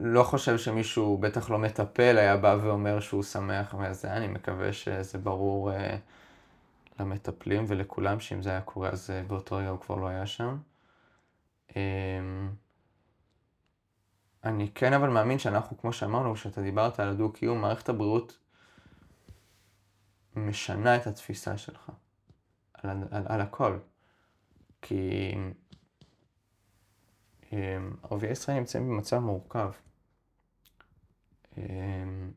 לא חושב שמישהו, בטח לא מטפל, היה בא ואומר שהוא שמח וזה, אני מקווה שזה ברור uh, למטפלים ולכולם, שאם זה היה קורה אז uh, באותו רגע הוא כבר לא היה שם. Um, אני כן אבל מאמין שאנחנו, כמו שאמרנו, כשאתה דיברת על הדו-קיום, מערכת הבריאות משנה את התפיסה שלך על, על, על הכל. כי אמ, ערביי ישראל נמצאים במצב מורכב. אמ,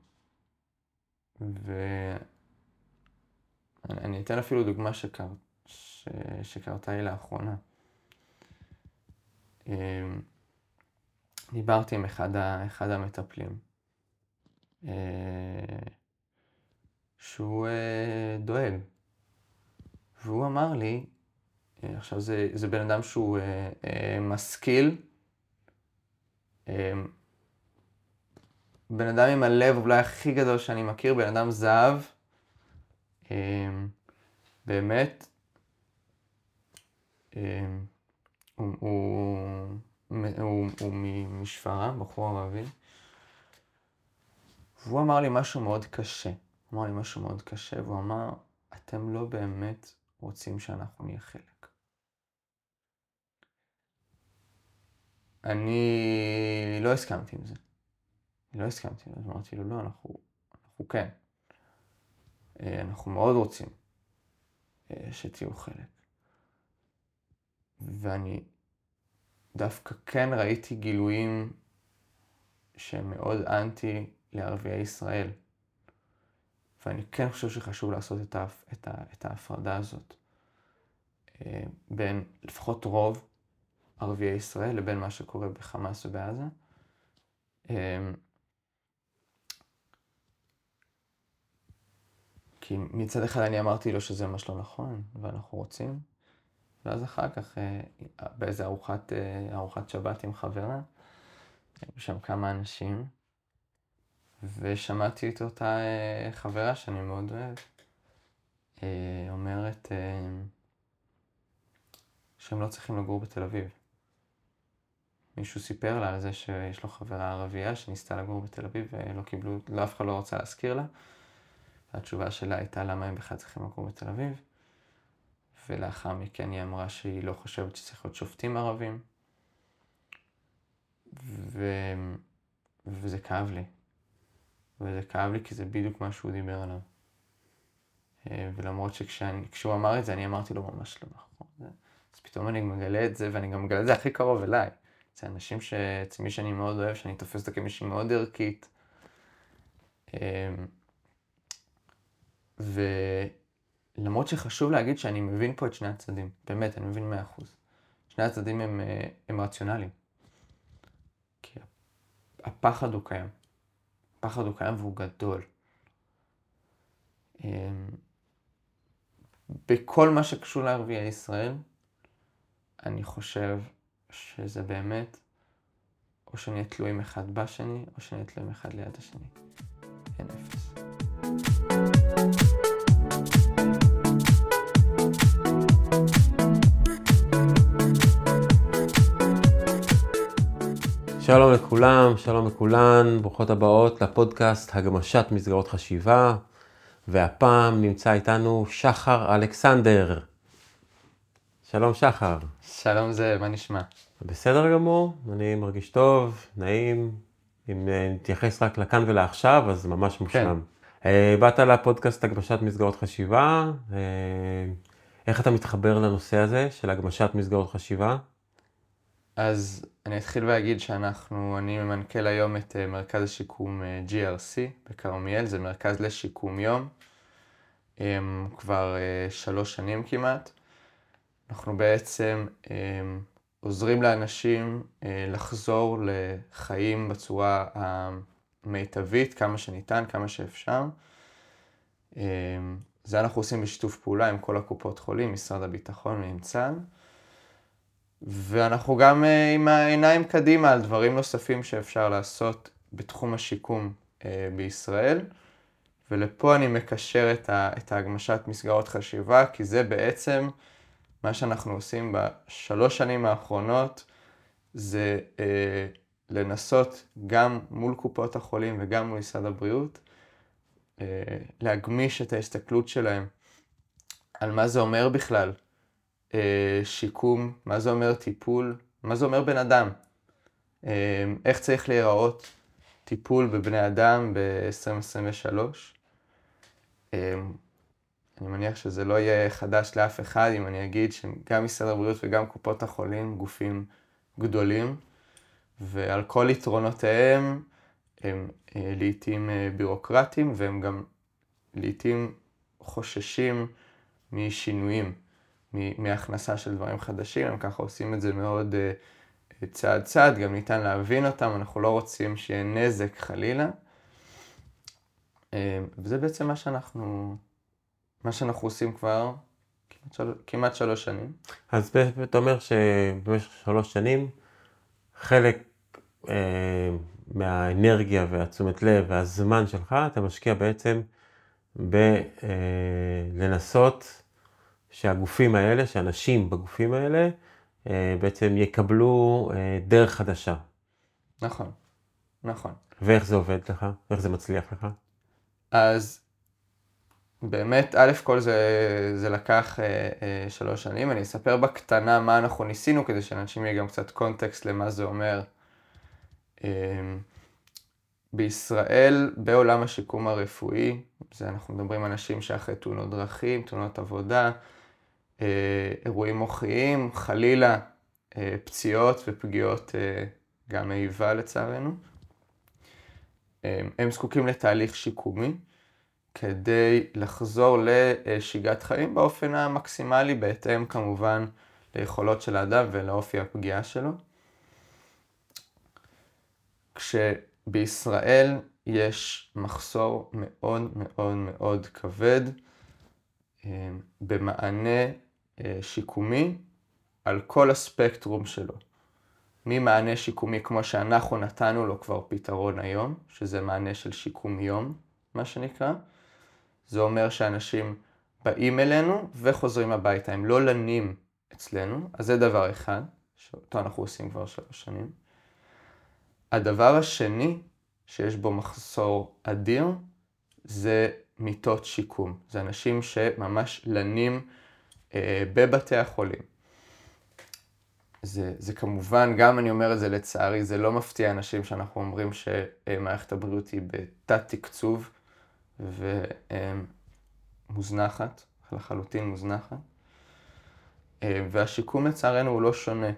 ואני אתן אפילו דוגמה שקר... ש... שקרתה לי לאחרונה. אמ, דיברתי עם אחד, ה... אחד המטפלים, אה, שהוא אה, דואג, והוא אמר לי, אה, עכשיו זה, זה בן אדם שהוא משכיל, אה, בן אדם עם הלב אולי הכי גדול שאני מכיר, בן אדם זהב, אה, באמת, אה, הוא, הוא, הוא, הוא משפרעם, בחור ערבי, והוא אמר לי משהו מאוד קשה, הוא אמר לי משהו מאוד קשה, והוא אמר, אתם לא באמת רוצים שאנחנו נהיה חלק. אני לא הסכמתי עם זה. לא הסכמתי זה, אמרתי לו, לא, אנחנו, אנחנו כן. אה, אנחנו מאוד רוצים אה, שתהיו חלק. ואני דווקא כן ראיתי גילויים שהם מאוד אנטי לערביי ישראל. ואני כן חושב שחשוב לעשות את, ההפ... את, ה... את ההפרדה הזאת אה, בין לפחות רוב ערביי ישראל לבין מה שקורה בחמאס ובעזה. כי מצד אחד אני אמרתי לו שזה ממש לא נכון, ואנחנו רוצים, ואז אחר כך אה, באיזה ארוחת, אה, ארוחת שבת עם חברה, היו שם כמה אנשים, ושמעתי את אותה אה, חברה שאני מאוד אוהב, אומרת שהם לא צריכים לגור בתל אביב. מישהו סיפר לה על זה שיש לו חברה ערבייה שניסתה לגור בתל אביב ולא קיבלו, לא אף אחד לא רוצה להזכיר לה. והתשובה שלה הייתה למה הם בכלל צריכים לגור בתל אביב. ולאחר מכן היא אמרה שהיא לא חושבת שצריך להיות שופטים ערבים. ו... וזה כאב לי. וזה כאב לי כי זה בדיוק מה שהוא דיבר עליו. אה, ולמרות שכשהוא אמר את זה, אני אמרתי לו ממש לא נכון. אז פתאום אני מגלה את זה, ואני גם מגלה את זה הכי קרוב אליי. זה אנשים ש... אצל מי שאני מאוד אוהב, שאני תופס אותה כמישהי מאוד ערכית. ולמרות שחשוב להגיד שאני מבין פה את שני הצדדים, באמת, אני מבין מאה אחוז. שני הצדדים הם, אה, הם רציונליים. כי הפחד הוא קיים. הפחד הוא קיים והוא גדול. אמ, בכל מה שקשור לערביי ישראל, אני חושב שזה באמת, או שנהיה תלויים אחד בשני, או שנהיה תלויים אחד ליד השני. אין אפס. שלום לכולם, שלום לכולן, ברוכות הבאות לפודקאסט הגמשת מסגרות חשיבה, והפעם נמצא איתנו שחר אלכסנדר. שלום שחר. שלום זה, מה נשמע? בסדר גמור, אני מרגיש טוב, נעים. אם אה, נתייחס רק לכאן ולעכשיו, אז ממש כן. מושלם. כן. באת לפודקאסט הגמשת מסגרות חשיבה. אה, איך אתה מתחבר לנושא הזה של הגמשת מסגרות חשיבה? אז אני אתחיל ואגיד שאנחנו, אני ממנכ"ל היום את מרכז השיקום GRC בכרמיאל, זה מרכז לשיקום יום, כבר שלוש שנים כמעט. אנחנו בעצם אה, עוזרים לאנשים אה, לחזור לחיים בצורה המיטבית, כמה שניתן, כמה שאפשר. אה, זה אנחנו עושים בשיתוף פעולה עם כל הקופות חולים, משרד הביטחון ועם צה"ל. ואנחנו גם עם העיניים קדימה על דברים נוספים שאפשר לעשות בתחום השיקום בישראל. ולפה אני מקשר את ההגמשת מסגרות חשיבה, כי זה בעצם מה שאנחנו עושים בשלוש שנים האחרונות זה אה, לנסות גם מול קופות החולים וגם מול משרד הבריאות, אה, להגמיש את ההסתכלות שלהם על מה זה אומר בכלל אה, שיקום, מה זה אומר טיפול, מה זה אומר בן אדם, אה, איך צריך להיראות טיפול בבני אדם ב-2023. אני מניח שזה לא יהיה חדש לאף אחד אם אני אגיד שגם משרד הבריאות וגם קופות החולים גופים גדולים, ועל כל יתרונותיהם הם אה, לעיתים אה, בירוקרטיים והם גם לעיתים חוששים משינויים, מהכנסה של דברים חדשים, הם ככה עושים את זה מאוד אה, צעד צעד, גם ניתן להבין אותם, אנחנו לא רוצים שיהיה נזק חלילה. וזה בעצם מה שאנחנו, מה שאנחנו עושים כבר כמעט, של... כמעט שלוש שנים. אז אתה אומר שבמשך שלוש שנים חלק אה, מהאנרגיה והתשומת לב והזמן שלך אתה משקיע בעצם בלנסות אה, שהגופים האלה, שאנשים בגופים האלה אה, בעצם יקבלו אה, דרך חדשה. נכון, נכון. ואיך זה עובד לך? איך זה מצליח לך? אז באמת, א' כל זה, זה לקח אה, אה, שלוש שנים. אני אספר בקטנה מה אנחנו ניסינו, כדי שאנשים יהיה גם קצת קונטקסט למה זה אומר. אה, בישראל, בעולם השיקום הרפואי, זה אנחנו מדברים על אנשים שאחרי תאונות דרכים, תאונות עבודה, אירועים מוחיים, חלילה אה, פציעות ופגיעות אה, גם איבה לצערנו. אה, הם זקוקים לתהליך שיקומי. כדי לחזור לשגרת חיים באופן המקסימלי, בהתאם כמובן ליכולות של האדם ולאופי הפגיעה שלו. כשבישראל יש מחסור מאוד מאוד מאוד כבד אה, במענה אה, שיקומי על כל הספקטרום שלו. ממענה שיקומי כמו שאנחנו נתנו לו כבר פתרון היום, שזה מענה של שיקום יום, מה שנקרא, זה אומר שאנשים באים אלינו וחוזרים הביתה, הם לא לנים אצלנו, אז זה דבר אחד, שאותו אנחנו עושים כבר שלוש שנים. הדבר השני, שיש בו מחסור אדיר, זה מיטות שיקום. זה אנשים שממש לנים אה, בבתי החולים. זה, זה כמובן, גם אני אומר את זה לצערי, זה לא מפתיע אנשים שאנחנו אומרים שמערכת הבריאות היא בתת תקצוב. ומוזנחת, לחלוטין מוזנחת. אה, והשיקום לצערנו הוא לא שונה.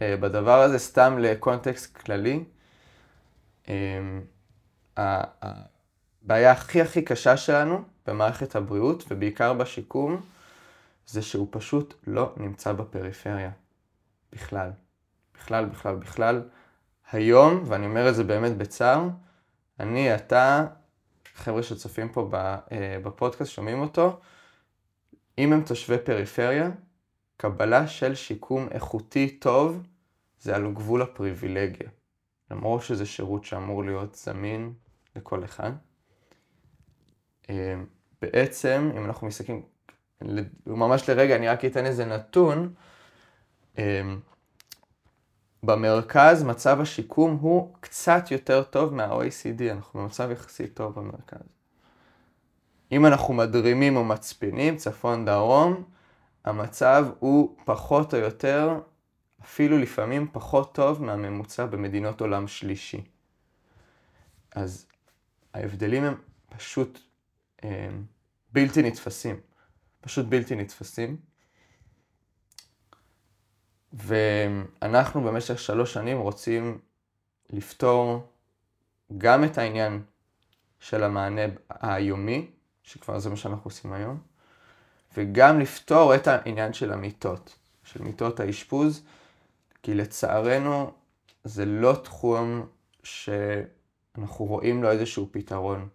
אה, בדבר הזה, סתם לקונטקסט כללי, אה, הבעיה הכי הכי קשה שלנו במערכת הבריאות, ובעיקר בשיקום, זה שהוא פשוט לא נמצא בפריפריה. בכלל. בכלל, בכלל, בכלל. היום, ואני אומר את זה באמת בצער, אני, אתה, חבר'ה שצופים פה אה, בפודקאסט, שומעים אותו, אם הם תושבי פריפריה, קבלה של שיקום איכותי טוב זה על גבול הפריבילגיה. למרות שזה שירות שאמור להיות זמין לכל אחד. אה, בעצם, אם אנחנו מסתכלים, ממש לרגע, אני רק אתן איזה נתון. אה, במרכז מצב השיקום הוא קצת יותר טוב מה-OECD, אנחנו במצב יחסית טוב במרכז. אם אנחנו מדרימים או מצפינים, צפון דרום, המצב הוא פחות או יותר, אפילו לפעמים פחות טוב מהממוצע במדינות עולם שלישי. אז ההבדלים הם פשוט הם, אה, בלתי נתפסים. פשוט בלתי נתפסים. ואנחנו במשך שלוש שנים רוצים לפתור גם את העניין של המענה היומי, שכבר זה מה שאנחנו עושים היום, וגם לפתור את העניין של המיטות, של מיטות האשפוז, כי לצערנו זה לא תחום שאנחנו רואים לו איזשהו פתרון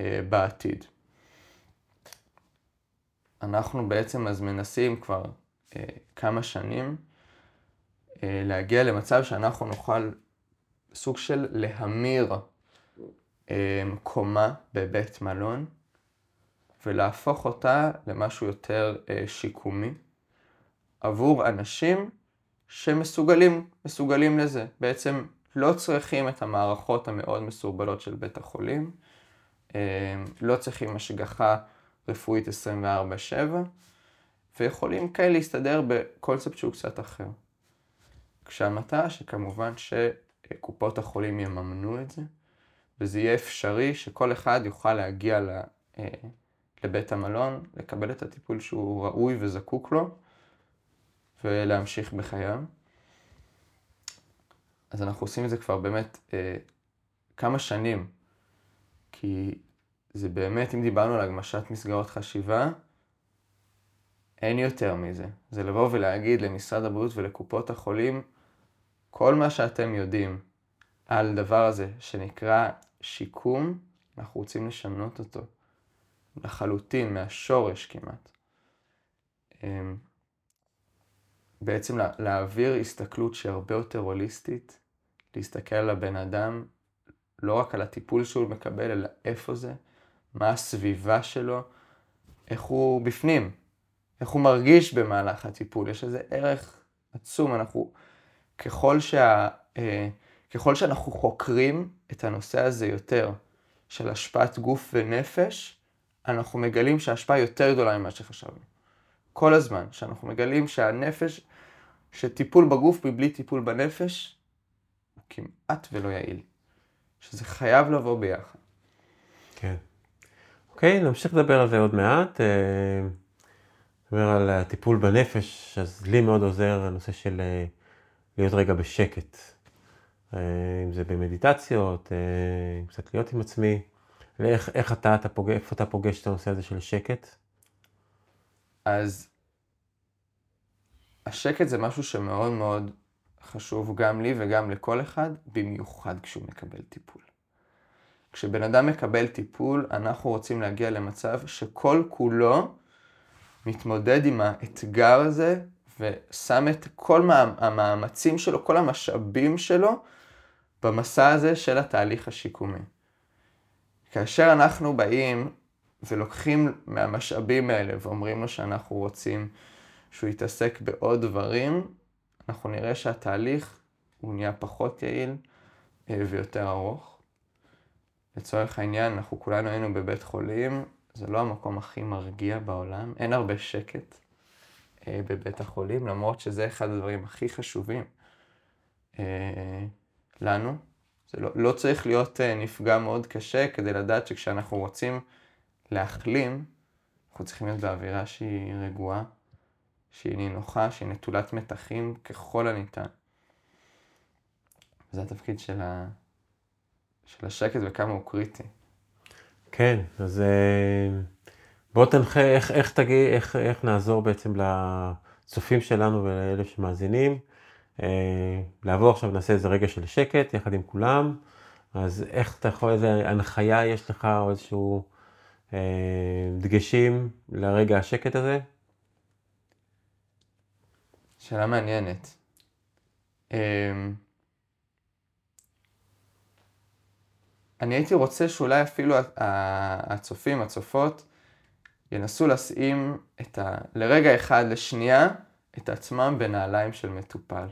אה, בעתיד. אנחנו בעצם אז מנסים כבר אה, כמה שנים אה, להגיע למצב שאנחנו נוכל סוג של להמיר אה, קומה בבית מלון ולהפוך אותה למשהו יותר שיקומי עבור אנשים שמסוגלים, מסוגלים לזה. בעצם לא צריכים את המערכות המאוד מסורבלות של בית החולים, אה, לא צריכים השגחה רפואית 24/7, ויכולים כאלה להסתדר בקונספט שהוא קצת אחר. כשהמטרה שכמובן שקופות החולים יממנו את זה, וזה יהיה אפשרי שכל אחד יוכל להגיע אה, לבית המלון, לקבל את הטיפול שהוא ראוי וזקוק לו, ולהמשיך בחייו. אז אנחנו עושים את זה כבר באמת אה, כמה שנים, כי זה באמת, אם דיברנו על הגמשת מסגרות חשיבה, אין יותר מזה. זה לבוא ולהגיד למשרד הבריאות ולקופות החולים, כל מה שאתם יודעים על דבר הזה שנקרא שיקום, אנחנו רוצים לשנות אותו לחלוטין, מהשורש כמעט. אמ, בעצם להעביר הסתכלות שהיא הרבה יותר הוליסטית, להסתכל על הבן אדם, לא רק על הטיפול שהוא מקבל, אלא איפה זה, מה הסביבה שלו, איך הוא בפנים, איך הוא מרגיש במהלך הטיפול. יש איזה ערך עצום, אנחנו, ככל, שה, אה, ככל שאנחנו חוקרים את הנושא הזה יותר, של השפעת גוף ונפש, אנחנו מגלים שההשפעה יותר גדולה ממה שחשבנו. כל הזמן, שאנחנו מגלים שהנפש, שטיפול בגוף מבלי טיפול בנפש, הוא כמעט ולא יעיל. שזה חייב לבוא ביחד. כן. אוקיי, נמשיך לדבר על זה עוד מעט. אה, נדבר על הטיפול בנפש, אז לי מאוד עוזר הנושא של אה, להיות רגע בשקט. אה, אם זה במדיטציות, קצת להיות עם עצמי. ואיך איך אתה, אתה פוגש, איפה אתה פוגש את הנושא הזה של שקט? אז השקט זה משהו שמאוד מאוד חשוב גם לי וגם לכל אחד, במיוחד כשהוא מקבל טיפול. כשבן אדם מקבל טיפול, אנחנו רוצים להגיע למצב שכל כולו מתמודד עם האתגר הזה ושם את כל המאמצים שלו, כל המשאבים שלו, במסע הזה של התהליך השיקומי. כאשר אנחנו באים ולוקחים מהמשאבים האלה ואומרים לו שאנחנו רוצים שהוא יתעסק בעוד דברים, אנחנו נראה שהתהליך הוא נהיה פחות יעיל אה, ויותר ארוך. לצורך העניין, אנחנו כולנו היינו בבית חולים, זה לא המקום הכי מרגיע בעולם, אין הרבה שקט אה, בבית החולים, למרות שזה אחד הדברים הכי חשובים אה, לנו. זה לא, לא צריך להיות נפגע מאוד קשה כדי לדעת שכשאנחנו רוצים להחלים, אנחנו צריכים להיות באווירה שהיא רגועה, שהיא נינוחה, שהיא נטולת מתחים ככל הניתן. זה התפקיד של, ה... של השקט וכמה הוא קריטי. כן, אז אה, בוא תנחה איך, איך תגיד, איך, איך נעזור בעצם לצופים שלנו ולאלה שמאזינים. אה, לעבור עכשיו, נעשה איזה רגע של שקט יחד עם כולם. אז איך אתה יכול, איזה הנחיה יש לך או איזשהו אה, דגשים לרגע השקט הזה? שאלה מעניינת. אמ, אני הייתי רוצה שאולי אפילו הצופים, הצופות, ינסו לשים את ה... לרגע אחד, לשנייה, את עצמם בנעליים של מטופל.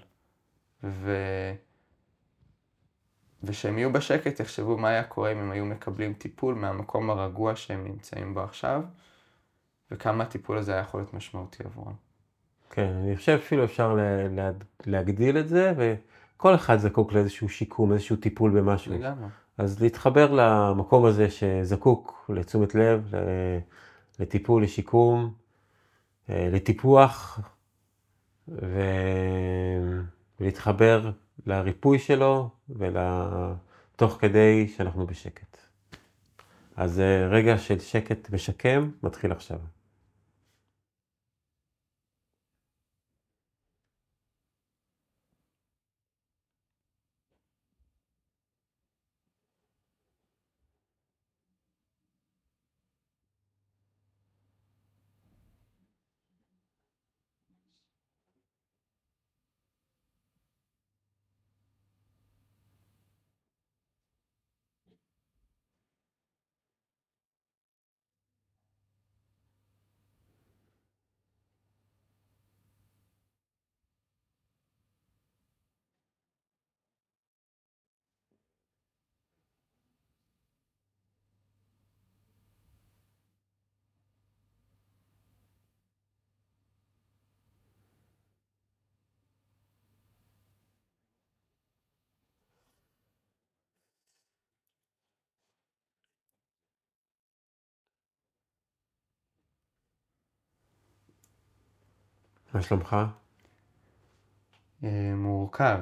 ו... ושהם יהיו בשקט, יחשבו מה היה קורה אם הם היו מקבלים טיפול מהמקום הרגוע שהם נמצאים בו עכשיו, וכמה הטיפול הזה היה יכול להיות משמעותי עבורם. כן, אני חושב אפילו אפשר להגדיל את זה, וכל אחד זקוק לאיזשהו שיקום, איזשהו טיפול במשהו. לגמרי. אז להתחבר למקום הזה שזקוק לתשומת לב, לטיפול, לשיקום, אה, לטיפוח, ולהתחבר לריפוי שלו ולתוך כדי שאנחנו בשקט. אז אה, רגע של שקט משקם מתחיל עכשיו. מה שלומך? אה, מורכב.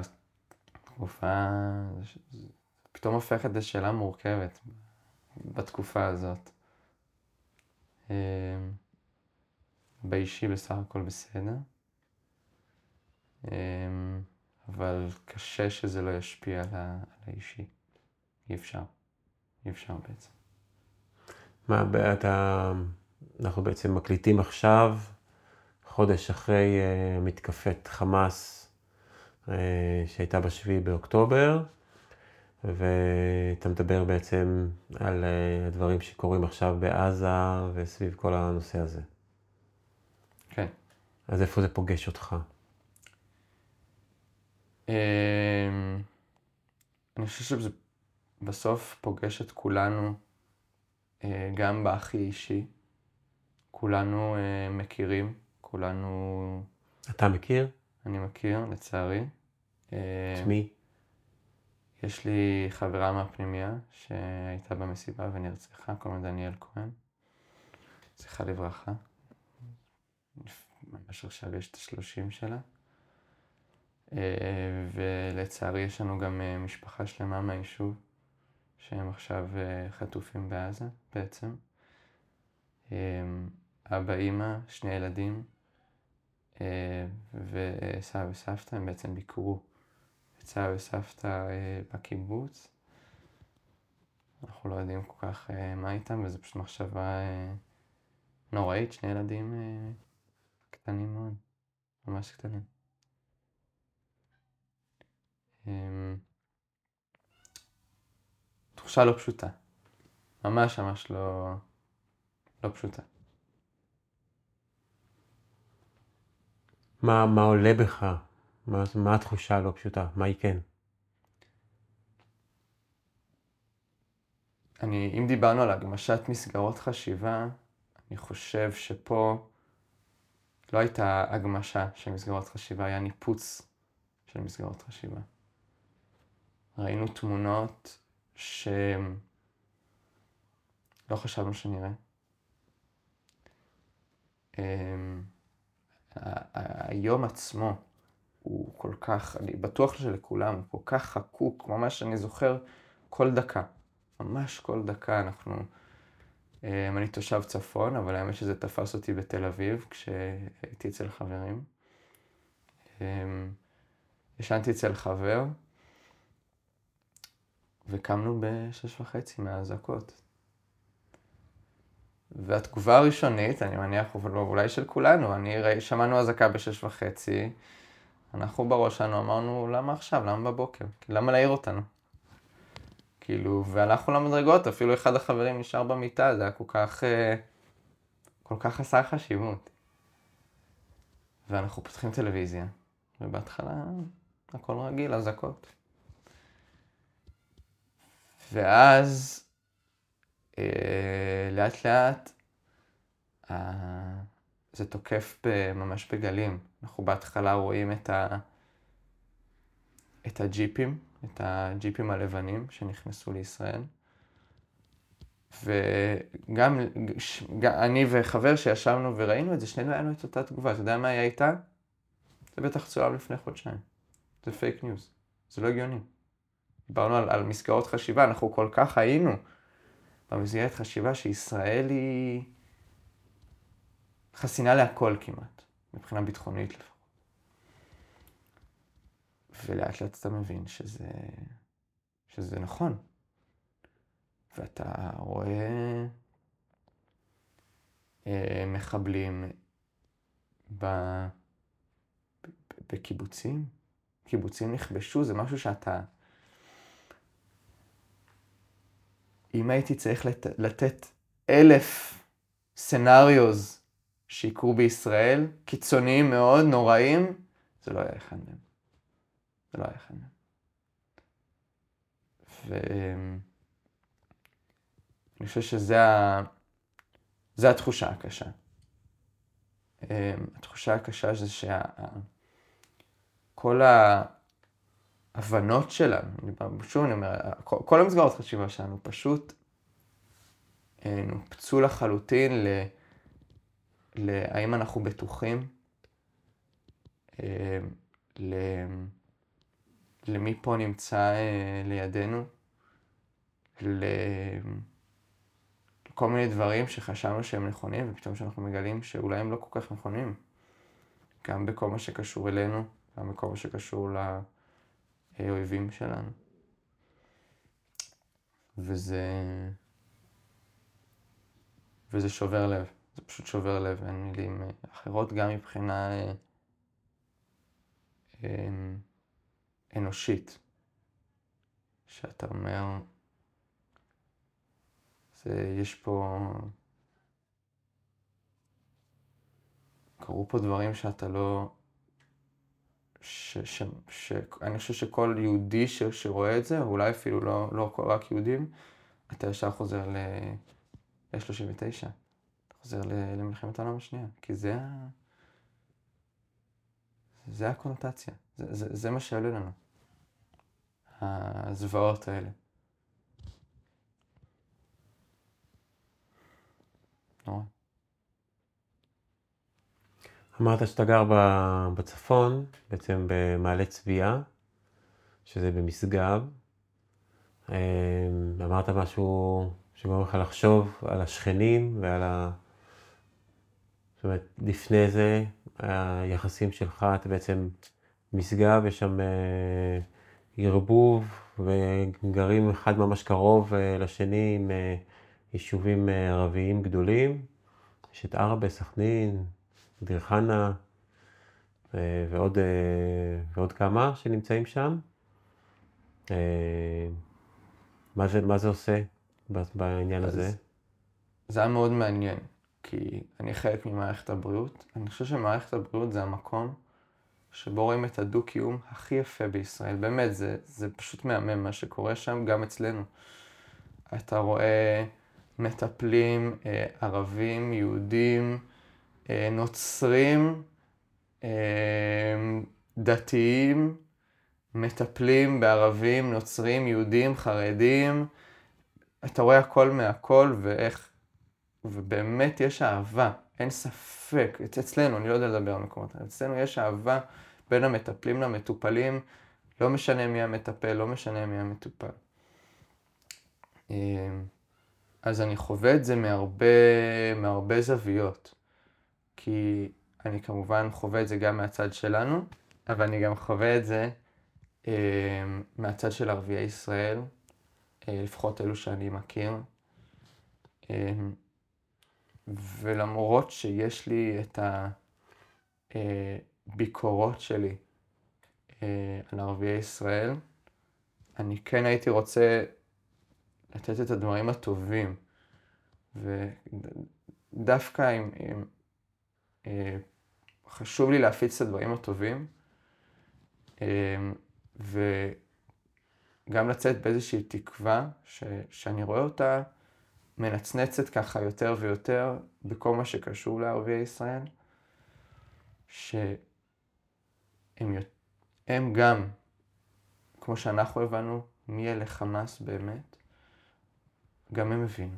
תקופה... פתאום הופכת לשאלה מורכבת בתקופה הזאת. אה, באישי בסך הכל בסדר, אה, אבל קשה שזה לא ישפיע על האישי. אי אפשר. אי אפשר בעצם. מה, אתה... אנחנו בעצם מקליטים עכשיו, חודש אחרי uh, מתקפת חמאס uh, שהייתה בשביעי באוקטובר, ואתה מדבר בעצם על uh, הדברים שקורים עכשיו בעזה וסביב כל הנושא הזה. כן. אז איפה זה פוגש אותך? אמ, אני חושב שזה בסוף פוגש את כולנו, גם בהכי אישי. כולנו מכירים, כולנו... אתה מכיר? אני מכיר, לצערי. את מי? יש לי חברה מהפנימייה שהייתה במסיבה ונרצחה, קוראים לה דניאל כהן. זכרה לברכה. ממש עכשיו יש את השלושים שלה. ולצערי יש לנו גם משפחה שלמה מהיישוב, שהם עכשיו חטופים בעזה בעצם. אבא, אימא, שני ילדים אה, וסבא וסבתא, הם בעצם ביקרו את סבא וסבתא אה, בקיבוץ. אנחנו לא יודעים כל כך אה, מה איתם, וזו פשוט מחשבה נוראית, שני ילדים קטנים מאוד, ממש קטנים. תחושה לא פשוטה, ממש ממש לא, לא פשוטה. מה, מה עולה בך? מה, מה התחושה הלא פשוטה? מה היא כן? אני, אם דיברנו על הגמשת מסגרות חשיבה, אני חושב שפה לא הייתה הגמשה של מסגרות חשיבה, היה ניפוץ של מסגרות חשיבה. ראינו תמונות שלא חשבנו שנראה. היום עצמו הוא כל כך, אני בטוח שלכולם, הוא כל כך חקוק, ממש אני זוכר כל דקה, ממש כל דקה אנחנו, אמ, אני תושב צפון, אבל האמת שזה תפס אותי בתל אביב כשהייתי אצל חברים. אמ, ישנתי אצל חבר, וקמנו בשש וחצי מהאזעקות. והתגובה הראשונית, אני מניח, אולי של כולנו, אני ראי, שמענו אזעקה בשש וחצי, אנחנו בראש שלנו אמרנו, למה עכשיו? למה בבוקר? למה להעיר אותנו? כאילו, והלכנו למדרגות, אפילו אחד החברים נשאר במיטה, זה היה כל כך, אה, כל כך חסר חשיבות. ואנחנו פותחים טלוויזיה, ובהתחלה הכל רגיל, אזעקות. ואז לאט לאט אה, זה תוקף ממש בגלים. אנחנו בהתחלה רואים את, ה, את הג'יפים, את הג'יפים הלבנים שנכנסו לישראל. וגם אני וחבר שישבנו וראינו את זה, שנינו היה לנו את אותה תגובה. אתה יודע מה היה איתה? זה בטח צולם לפני חודשיים. זה fake news. זה לא הגיוני. דיברנו על, על מסגרות חשיבה, אנחנו כל כך היינו במסגרת חשיבה שישראל היא חסינה להכל כמעט, מבחינה ביטחונית לפחות. ולאט לאט אתה מבין שזה, שזה נכון. ואתה רואה אה, מחבלים ב, בקיבוצים, קיבוצים נכבשו, זה משהו שאתה... אם הייתי צריך לת... לתת אלף סנאריוז שיקרו בישראל, קיצוניים מאוד, נוראים, זה לא היה אחד מהם. זה לא היה אחד מהם. ואני חושב שזה ה... זה התחושה הקשה. התחושה הקשה זה שכל ה... ההבנות שלנו, שוב אני אומר, כל המסגרות חשיבה שלנו פשוט אה, נופצו לחלוטין ל... להאם אנחנו בטוחים אה, למי פה נמצא לידינו, לכל מיני דברים שחשבנו שהם נכונים, ופתאום שאנחנו מגלים שאולי הם לא כל כך נכונים. גם בכל מה שקשור אלינו, גם בכל מה שקשור לאויבים שלנו. וזה... וזה שובר לב, זה פשוט שובר לב, אין מילים אחרות, גם מבחינה אה, אה, אנושית. שאתה אומר, זה, יש פה... קרו פה דברים שאתה לא... ש, ש, ש, אני חושב שכל יהודי ש, שרואה את זה, אולי אפילו לא, לא רק יהודים, אתה ישר חוזר ל-39. אתה חוזר למלחמת העולם השנייה, כי זה ה... זה הקונוטציה, זה, זה, זה מה שעולה לנו, הזוועות האלה. נורא. אמרת שאתה גר בצפון, בעצם במעלה צביעה, שזה במשגב. אמ, אמרת משהו שגורם לך לחשוב על השכנים ועל ה... זאת אומרת, לפני זה, היחסים שלך, אתה בעצם משגב, יש שם אה, ערבוב, וגרים אחד ממש קרוב אה, לשני עם אה, יישובים ערביים גדולים. יש את ערבה, סכנין, דיר חנה ועוד, ועוד כמה שנמצאים שם. מה זה, מה זה עושה בעניין הזה? זה היה מאוד מעניין, כי אני חלק ממערכת הבריאות. אני חושב שמערכת הבריאות זה המקום שבו רואים את הדו-קיום הכי יפה בישראל. באמת, זה, זה פשוט מהמם מה שקורה שם, גם אצלנו. אתה רואה מטפלים אה, ערבים, יהודים, אה, נוצרים, אה, דתיים, מטפלים בערבים, נוצרים, יהודים, חרדים. אתה רואה הכל מהכל ואיך, ובאמת יש אהבה, אין ספק, אצלנו, אני לא יודע לדבר על מקומות, אצלנו יש אהבה בין המטפלים למטופלים, לא משנה מי המטפל, לא משנה מי המטופל. אז אני חווה את זה מהרבה, מהרבה זוויות. כי אני כמובן חווה את זה גם מהצד שלנו, אבל אני גם חווה את זה אה, מהצד של ערביי ישראל, אה, לפחות אלו שאני מכיר. אה, ולמרות שיש לי את הביקורות אה, שלי אה, על ערביי ישראל, אני כן הייתי רוצה לתת את הדברים הטובים. ודווקא אם, אם חשוב לי להפיץ את הדברים הטובים, אה, וגם לצאת באיזושהי תקווה ש, שאני רואה אותה מנצנצת ככה יותר ויותר בכל מה שקשור לערביי ישראל, שהם הם גם, כמו שאנחנו הבנו, מי אלה חמאס באמת, גם הם הבינו.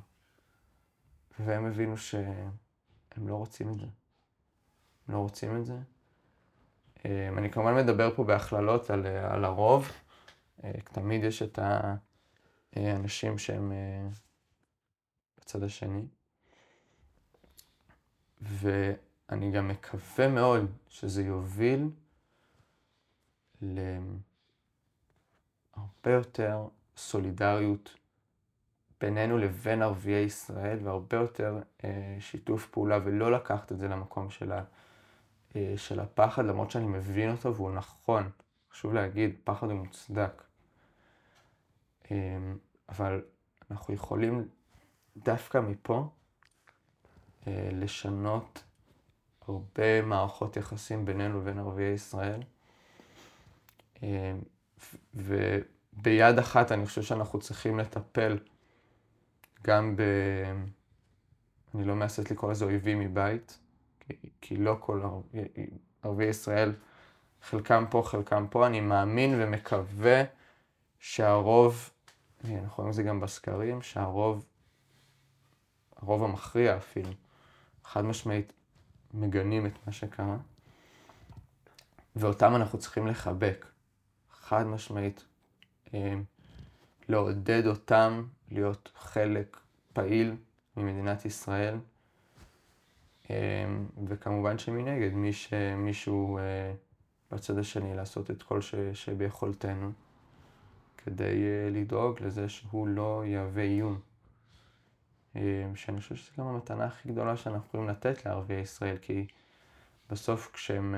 והם הבינו שהם לא רוצים את זה. לא רוצים את זה. אמ, אני כמובן מדבר פה בהכללות על, על הרוב. אה, תמיד יש את האנשים שהם אה, בצד השני. ואני גם מקווה מאוד שזה יוביל להרבה יותר סולידריות בינינו לבין ערביי ישראל, והרבה יותר אה, שיתוף פעולה, ולא לקחת את זה למקום של ה... אה, של הפחד, למרות שאני מבין אותו והוא נכון. חשוב להגיד, פחד הוא מוצדק. אמ, אבל אנחנו יכולים דווקא מפה אה, לשנות הרבה מערכות יחסים בינינו לבין ערביי ישראל. אמ, וביד אחת אני חושב שאנחנו צריכים לטפל גם ב... אני לא מהסס לקרוא לזה אויבים מבית, כי לא כל ערביי ישראל, חלקם פה, חלקם פה, אני מאמין ומקווה שהרוב, אנחנו רואים את זה גם בסקרים, שהרוב, הרוב המכריע אפילו, חד משמעית מגנים את מה שקרה. ואותם אנחנו צריכים לחבק, חד משמעית. לעודד אותם להיות חלק פעיל ממדינת ישראל. וכמובן שמנגד, מי שמישהו בצד השני לעשות את כל ש, שביכולתנו כדי לדאוג לזה שהוא לא יהווה איום. שאני חושב שזו גם המתנה הכי גדולה שאנחנו יכולים לתת לערביי ישראל, כי בסוף כשהם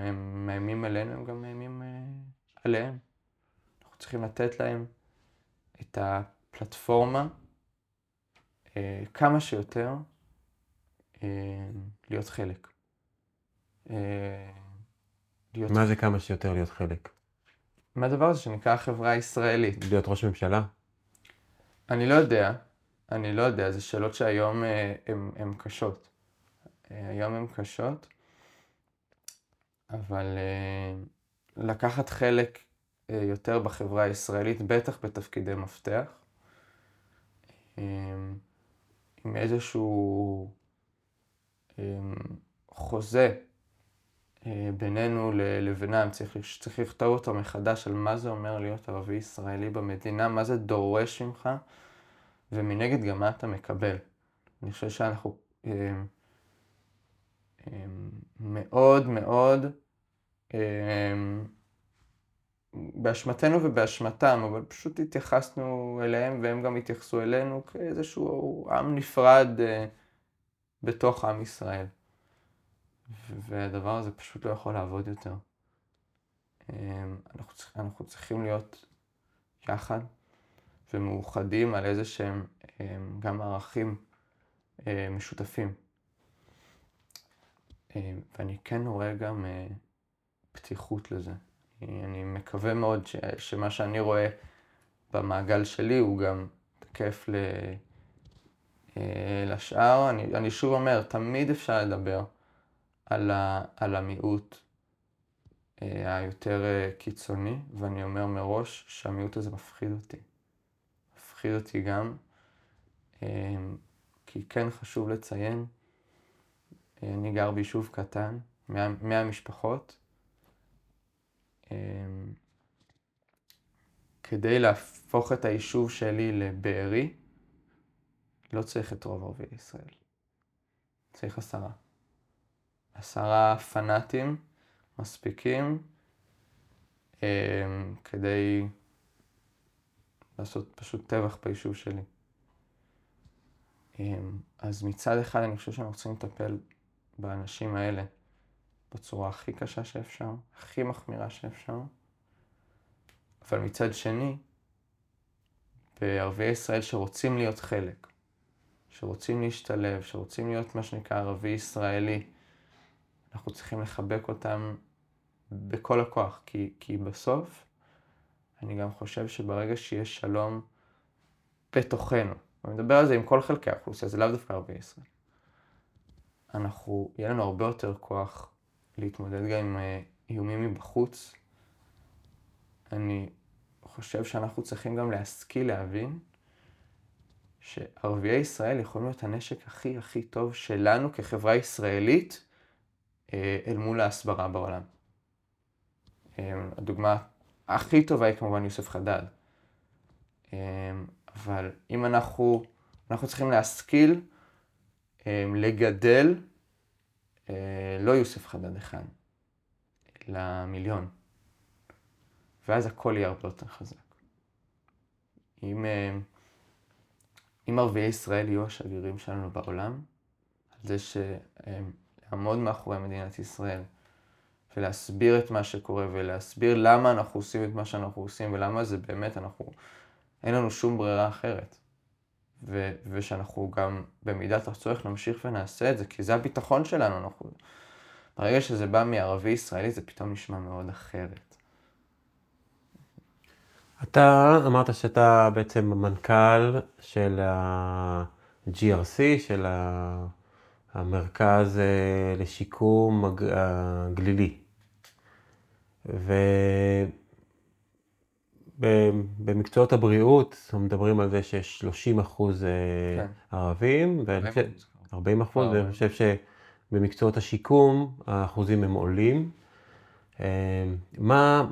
מאיימים עלינו, הם גם מאיימים עליהם. אנחנו צריכים לתת להם את הפלטפורמה כמה שיותר להיות חלק. להיות... מה זה כמה שיותר להיות חלק? מה הדבר הזה שנקרא החברה הישראלית? להיות ראש ממשלה? אני לא יודע. אני לא יודע, זה שאלות שהיום הן קשות. היום הן קשות, אבל לקחת חלק יותר בחברה הישראלית, בטח בתפקידי מפתח, עם איזשהו חוזה בינינו לבינם, צריך, צריך לכתוב אותו מחדש על מה זה אומר להיות ערבי ישראלי במדינה, מה זה דורש ממך, ומנגד גם מה אתה מקבל. אני חושב שאנחנו מאוד מאוד באשמתנו ובאשמתם, אבל פשוט התייחסנו אליהם והם גם התייחסו אלינו כאיזשהו עם נפרד בתוך עם ישראל. והדבר הזה פשוט לא יכול לעבוד יותר. אנחנו, צריכים, אנחנו צריכים להיות יחד ומאוחדים על איזה שהם גם ערכים משותפים. ואני כן רואה גם פתיחות לזה. אני מקווה מאוד ש, שמה שאני רואה במעגל שלי הוא גם תקף ל, לשאר. אני, אני שוב אומר, תמיד אפשר לדבר על, ה, על המיעוט היותר קיצוני, ואני אומר מראש שהמיעוט הזה מפחיד אותי. מפחיד אותי גם, כי כן חשוב לציין, אני גר ביישוב קטן, 100 משפחות, כדי להפוך את היישוב שלי לבארי, לא צריך את רוב ערביי ישראל. צריך עשרה. עשרה פנאטים מספיקים כדי לעשות פשוט טבח ביישוב שלי. אז מצד אחד אני חושב שאנחנו צריכים לטפל באנשים האלה. בצורה הכי קשה שאפשר, הכי מחמירה שאפשר, אבל מצד שני, בערביי ישראל שרוצים להיות חלק, שרוצים להשתלב, שרוצים להיות מה שנקרא ערבי ישראלי, אנחנו צריכים לחבק אותם בכל הכוח, כי, כי בסוף אני גם חושב שברגע שיש שלום בתוכנו, ואני מדבר על זה עם כל חלקי האוכלוסייה, זה לאו דווקא ערביי ישראל, אנחנו, יהיה לנו הרבה יותר כוח להתמודד גם עם אה, איומים מבחוץ. אני חושב שאנחנו צריכים גם להשכיל להבין שערביי ישראל יכולים להיות הנשק הכי הכי טוב שלנו כחברה ישראלית אה, אל מול ההסברה בעולם. אה, הדוגמה הכי טובה היא כמובן יוסף חדד. אבל אם אנחנו, אנחנו צריכים להשכיל לגדל אה, לא יוסף חדד אחד, אלא מיליון. ואז הכל יהיה הרבה יותר חזק. אם, אה, אם ערביי ישראל יהיו השגרירים שלנו בעולם, על זה שלעמוד מאחורי מדינת ישראל ולהסביר את מה שקורה ולהסביר למה אנחנו עושים את מה שאנחנו עושים ולמה זה באמת, אנחנו, אין לנו שום ברירה אחרת. ו- ושאנחנו גם במידת הצורך נמשיך ונעשה את זה, כי זה הביטחון שלנו. אנחנו... ברגע שזה בא מערבי ישראלי זה פתאום נשמע מאוד אחרת. אתה אמרת שאתה בעצם המנכ"ל של ה-GRC, של המרכז אה, לשיקום הגלילי. ו... במקצועות הבריאות, מדברים על זה שיש 30 אחוז אה, כן. ערבים, 40 אחוז, ואני חושב שבמקצועות השיקום האחוזים הם עולים. מה,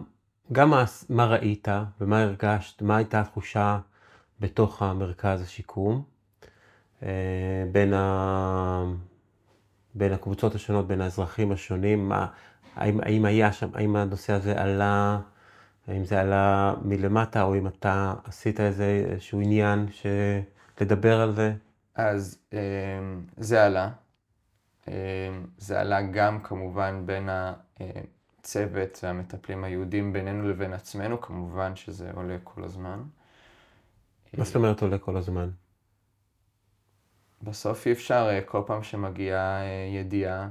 גם מה, ראית ומה הרגשת, מה הייתה התחושה בתוך המרכז השיקום, בין, ה, בין הקבוצות השונות, בין האזרחים השונים, מה, האם, האם היה שם, האם הנושא הזה עלה, האם זה עלה מלמטה, או אם אתה עשית איזה, איזשהו עניין. לדבר על זה? אז זה עלה. זה עלה גם כמובן בין הצוות והמטפלים היהודים בינינו לבין עצמנו, כמובן שזה עולה כל הזמן. מה זאת אומרת עולה כל הזמן? בסוף אי אפשר כל פעם שמגיעה ידיעה,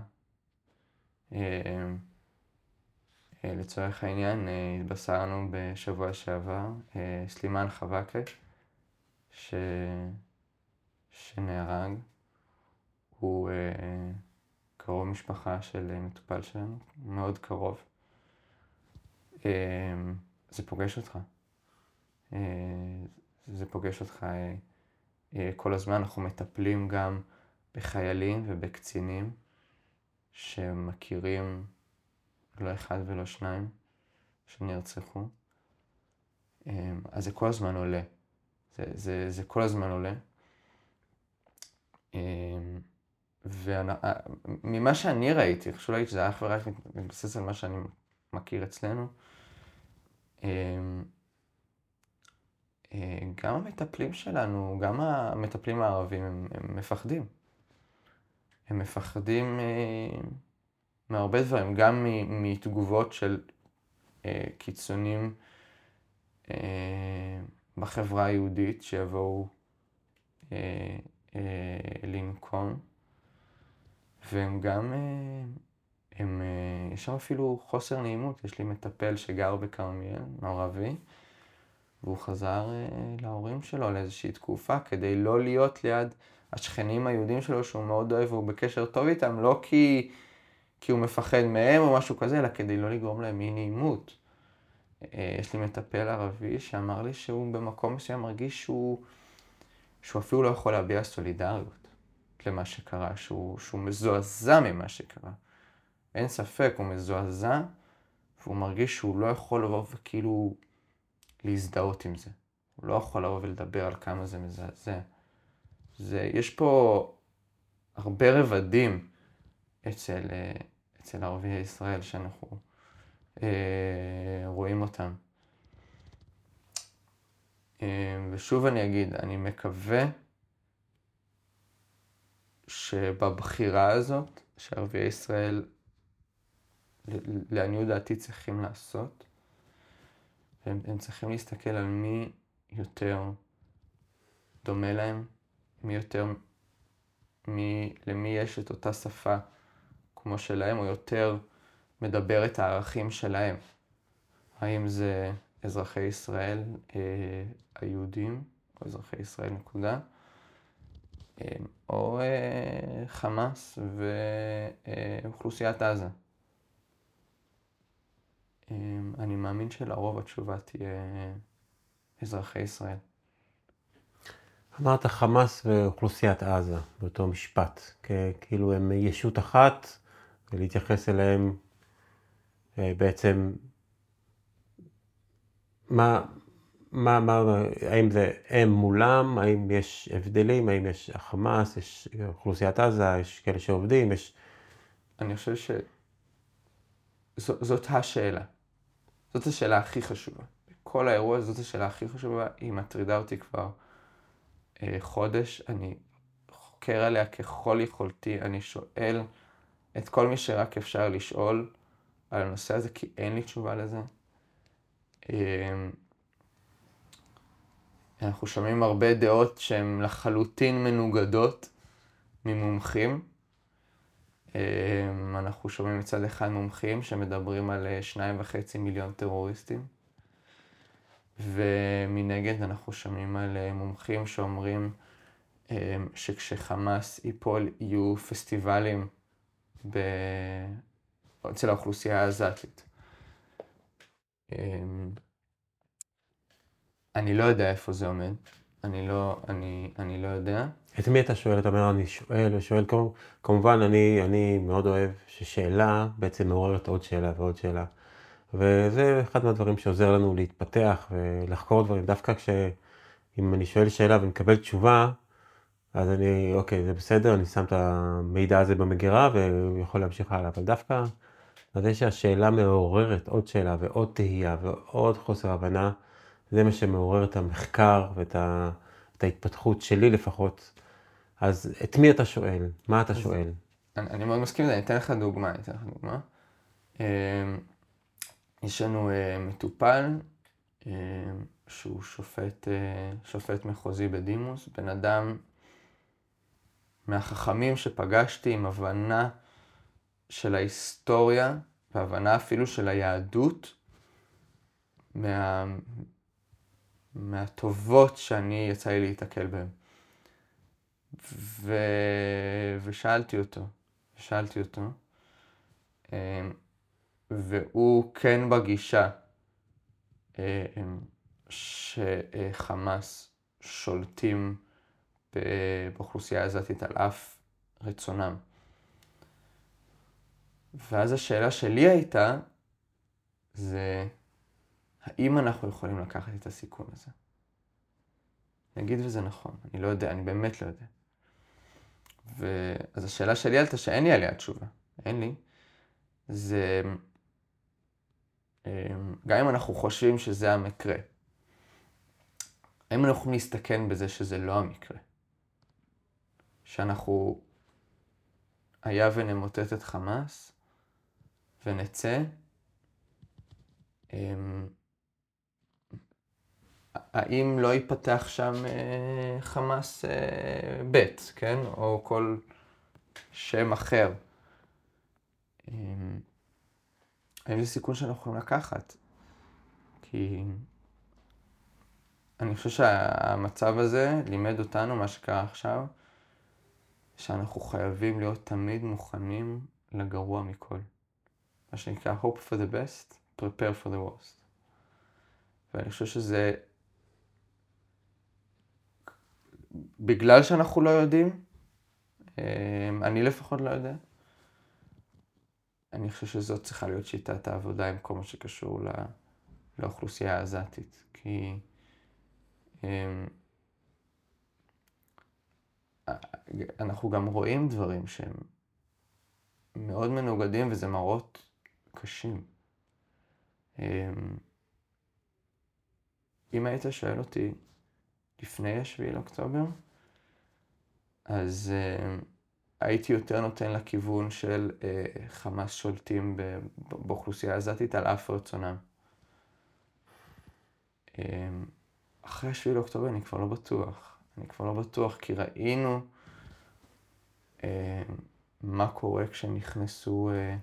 לצורך העניין, התבשרנו בשבוע שעבר, סלימאן חבקה, ש... שנהרג, הוא קרוב משפחה של מטופל שלנו, מאוד קרוב. זה פוגש אותך. זה פוגש אותך כל הזמן. אנחנו מטפלים גם בחיילים ובקצינים שמכירים לא אחד ולא שניים שנרצחו. אז זה כל הזמן עולה. זה, זה, זה כל הזמן עולה. וממה שאני ראיתי, חשוב להגיד שזה אך ורק מתבסס על מה שאני מכיר אצלנו, גם המטפלים שלנו, גם המטפלים הערבים, הם, הם מפחדים. הם מפחדים מהרבה דברים, גם מתגובות של קיצונים בחברה היהודית שיבואו אה, אה, לנקום, והם גם, אה, הם, אה, יש שם אפילו חוסר נעימות, יש לי מטפל שגר בכרמיאל, מערבי, והוא חזר אה, להורים שלו לאיזושהי תקופה כדי לא להיות ליד השכנים היהודים שלו שהוא מאוד אוהב והוא בקשר טוב איתם, לא כי, כי הוא מפחד מהם או משהו כזה, אלא כדי לא לגרום להם אי נעימות. יש לי מטפל ערבי שאמר לי שהוא במקום מסוים מרגיש שהוא, שהוא אפילו לא יכול להביע סולידריות למה שקרה, שהוא, שהוא מזועזע ממה שקרה. אין ספק, הוא מזועזע, והוא מרגיש שהוא לא יכול לבוא וכאילו להזדהות עם זה. הוא לא יכול לבוא ולדבר על כמה זה מזעזע. זה, יש פה הרבה רבדים אצל, אה, אצל ערביי ישראל שאנחנו אה, רואים אותם. אה, ושוב אני אגיד, אני מקווה שבבחירה הזאת שערביי ישראל, לעניות דעתי, צריכים לעשות, הם, הם צריכים להסתכל על מי יותר דומה להם, מי יותר, מי, למי יש את אותה שפה כמו שלהם, או יותר מדבר את הערכים שלהם. האם זה אזרחי ישראל אה, היהודים, או אזרחי ישראל נקודה, או אה, חמאס ואוכלוסיית עזה. אה, אני מאמין שלרוב התשובה תהיה אזרחי ישראל. אמרת חמאס ואוכלוסיית עזה באותו משפט, כאילו הם ישות אחת ולהתייחס אליהם אה, בעצם, מה, מה, מה, האם זה הם מולם, האם יש הבדלים, האם יש חמאס, יש אוכלוסיית עזה, יש כאלה שעובדים, יש... אני חושב שזאת השאלה. זאת השאלה הכי חשובה. כל האירוע זאת השאלה הכי חשובה, היא מטרידה אותי כבר אה, חודש, אני חוקר עליה ככל יכולתי, אני שואל את כל מי שרק אפשר לשאול, על הנושא הזה, כי אין לי תשובה לזה. אמ, אנחנו שומעים הרבה דעות שהן לחלוטין מנוגדות ממומחים. אמ, אנחנו שומעים מצד אחד מומחים שמדברים על אה, שניים וחצי מיליון טרוריסטים, ומנגד אנחנו שומעים על אה, מומחים שאומרים אמ, שכשחמאס ייפול יהיו פסטיבלים ב... אצל האוכלוסייה העזתית. אני לא יודע איפה זה עומד, אני לא, אני, אני לא יודע. את מי אתה שואל? אתה אומר, אני שואל ושואל, כמובן, אני, אני מאוד אוהב ששאלה בעצם מעוררת עוד שאלה ועוד שאלה. וזה אחד מהדברים שעוזר לנו להתפתח ולחקור דברים. דווקא כשאם אני שואל שאלה ומקבל תשובה, אז אני, אוקיי, זה בסדר, אני שם את המידע הזה במגירה ויכול להמשיך הלאה. אבל דווקא זה שהשאלה מעוררת עוד שאלה ועוד תהייה ועוד חוסר הבנה, זה מה שמעורר את המחקר ואת ה, את ההתפתחות שלי לפחות. אז את מי אתה שואל? מה אתה שואל? אני, אני מאוד מסכים לזה, אני אתן לך דוגמה, אני אתן לך דוגמה. אמ, יש לנו אה, מטופל אמ, שהוא שופט, אה, שופט מחוזי בדימוס, בן אדם מהחכמים שפגשתי עם הבנה של ההיסטוריה והבנה אפילו של היהדות מה, מהטובות שאני יצא לי להתקל בהן. ו... ושאלתי אותו, שאלתי אותו, אמ, והוא כן בגישה אמ, שחמאס שולטים באוכלוסייה הזאתית על אף רצונם. ואז השאלה שלי הייתה, זה האם אנחנו יכולים לקחת את הסיכון הזה? נגיד וזה נכון, אני לא יודע, אני באמת לא יודע. ואז השאלה שלי עלתה שאין לי עליה תשובה, אין לי, זה אמ, גם אם אנחנו חושבים שזה המקרה, האם אנחנו יכולים להסתכן בזה שזה לא המקרה? שאנחנו היה ונמוטט את חמאס ונצא, אמ, האם לא ייפתח שם אה, חמאס אה, ב', כן? או כל שם אחר. אמ, האם זה סיכון שאנחנו יכולים לקחת? כי אני חושב שהמצב הזה לימד אותנו, מה שקרה עכשיו, שאנחנו חייבים להיות תמיד מוכנים לגרוע מכל. מה שנקרא hope for the best, prepare for the worst. ואני חושב שזה בגלל שאנחנו לא יודעים, אמ, אני לפחות לא יודע, אני חושב שזאת צריכה להיות שיטת העבודה עם כל מה שקשור לא, לאוכלוסייה העזתית. כי אמ, אנחנו גם רואים דברים שהם מאוד מנוגדים וזה מראות קשים. אמ, אם היית שואל אותי לפני השביעי לאוקטובר, אז uh, הייתי יותר נותן לכיוון של uh, חמאס שולטים באוכלוסייה הזאתית על אף רצונם. Um, אחרי השביעי לאוקטובר אני כבר לא בטוח. אני כבר לא בטוח כי ראינו uh, מה קורה כשנכנסו uh,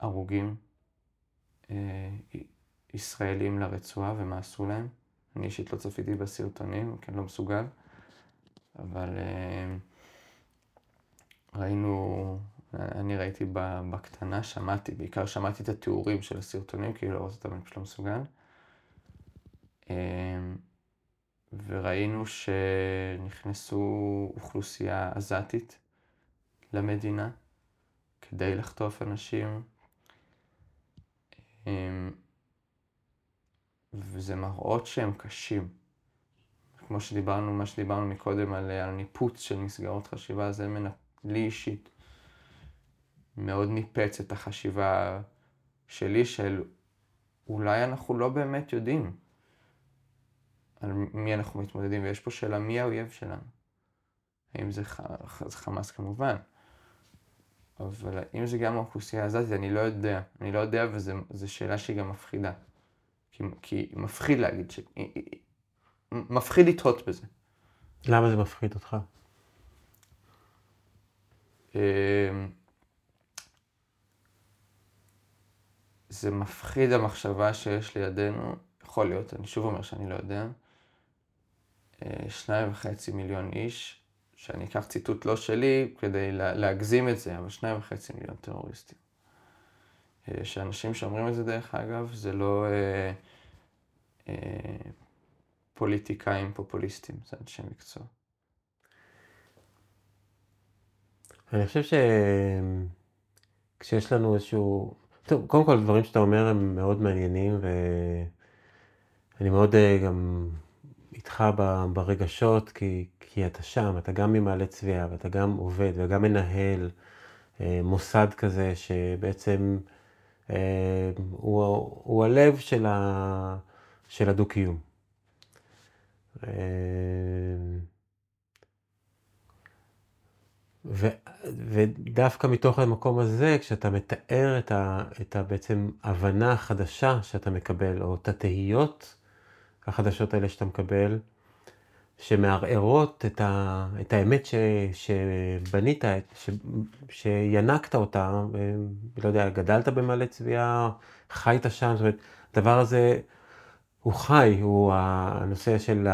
הרוגים uh, ישראלים לרצועה ומה עשו להם. אני אישית לא צפיתי בסרטונים, כי אני לא מסוגל, אבל אה, ראינו, אני ראיתי בקטנה, שמעתי, בעיקר שמעתי את התיאורים של הסרטונים, כי לא ראיתי אותם, אני פשוט לא מסוגל. אה, וראינו שנכנסו אוכלוסייה עזתית למדינה כדי לחטוף אנשים. וזה מראות שהם קשים. כמו שדיברנו, מה שדיברנו מקודם על, על ניפוץ של מסגרות חשיבה, זה מנ... לי אישית מאוד ניפץ את החשיבה שלי של אולי אנחנו לא באמת יודעים על מי אנחנו מתמודדים, ויש פה שאלה מי האויב שלנו. האם זה, ח... זה חמאס כמובן, אבל אם זה גם האוכלוסייה הזאת, אני לא יודע. אני לא יודע וזו שאלה שהיא גם מפחידה. כי, כי מפחיד להגיד ש... מפחיד לתהות בזה. למה זה מפחיד אותך? אמ, זה מפחיד המחשבה שיש לידינו, יכול להיות, אני שוב אומר שאני לא יודע, אה, שניים וחצי מיליון איש, שאני אקח ציטוט לא שלי כדי להגזים את זה, אבל שניים וחצי מיליון טרוריסטים. אה, שאנשים שאומרים את זה דרך אגב, זה לא אה, אה, פוליטיקאים פופוליסטים, זה אנשי מקצוע. אני חושב שכשיש לנו איזשהו, טוב, קודם כל, הדברים שאתה אומר הם מאוד מעניינים, ואני מאוד גם איתך ברגשות, כי, כי אתה שם, אתה גם ממעלה צביעה, ואתה גם עובד, וגם מנהל מוסד כזה, שבעצם הוא, הוא הלב של, ה, של הדו-קיום. ו, ודווקא מתוך המקום הזה, כשאתה מתאר את, ה, את ה, בעצם הבנה החדשה שאתה מקבל, או את התהיות החדשות האלה שאתה מקבל, שמערערות את, ה, את האמת ש, שבנית, ש, שינקת אותה, ולא יודע, גדלת במעלה צביעה, חיית שם, זאת אומרת, הדבר הזה הוא חי, הוא הנושא של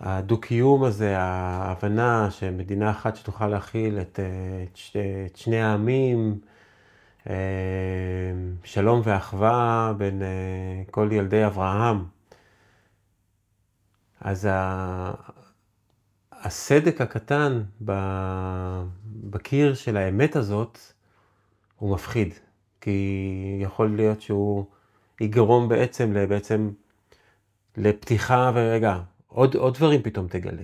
הדו-קיום הזה, ההבנה שמדינה אחת שתוכל להכיל את, את, את שני העמים, שלום ואחווה בין כל ילדי אברהם. אז הסדק הקטן בקיר של האמת הזאת הוא מפחיד, כי יכול להיות שהוא יגרום בעצם, בעצם לפתיחה ורגע, עוד, עוד דברים פתאום תגלה.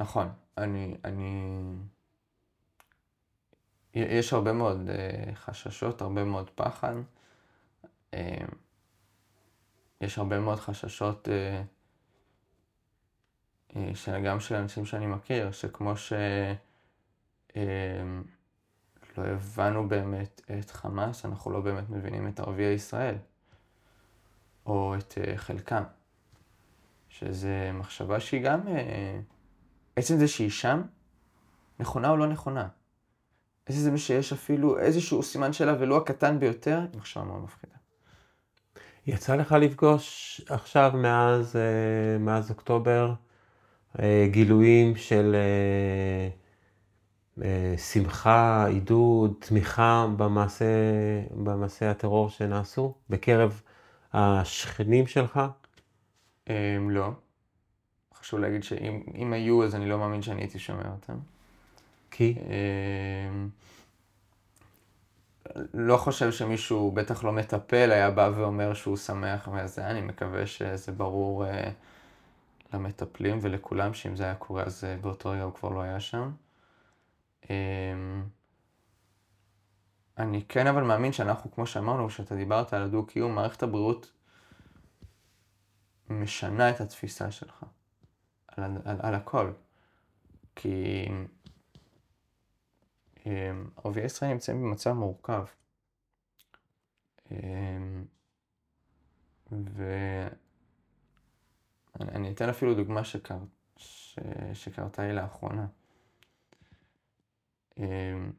נכון, אני, אני... יש הרבה מאוד uh, חששות, הרבה מאוד פחד. יש הרבה מאוד חששות, uh, uh, גם של אנשים שאני מכיר, שכמו שלא uh, לא הבנו באמת את חמאס, אנחנו לא באמת מבינים את ערביי ישראל, או את uh, חלקם. שזו מחשבה שהיא גם, אה, עצם זה שהיא שם, נכונה או לא נכונה. עצם זה שיש אפילו איזשהו סימן שלה, ולו הקטן ביותר, היא מחשבה מאוד מפחידה. יצא לך לפגוש עכשיו, מאז, אה, מאז אוקטובר, אה, גילויים של שמחה, עידוד, תמיכה במעשה, במעשה הטרור שנעשו בקרב השכנים שלך? Um, לא. חשוב להגיד שאם היו, אז אני לא מאמין שאני הייתי שומע אותם. כי? לא חושב שמישהו, בטח לא מטפל, היה בא ואומר שהוא שמח וזה, אני מקווה שזה ברור uh, למטפלים ולכולם, שאם זה היה קורה אז uh, באותו רגע הוא כבר לא היה שם. Um, אני כן אבל מאמין שאנחנו, כמו שאמרנו, כשאתה דיברת על הדו-קיום, מערכת הבריאות משנה את התפיסה שלך על, על, על הכל. כי ערביי ישראל נמצאים במצב מורכב. אמ, ואני אתן אפילו דוגמה שקר... ש... שקרתה לי לאחרונה. אמ,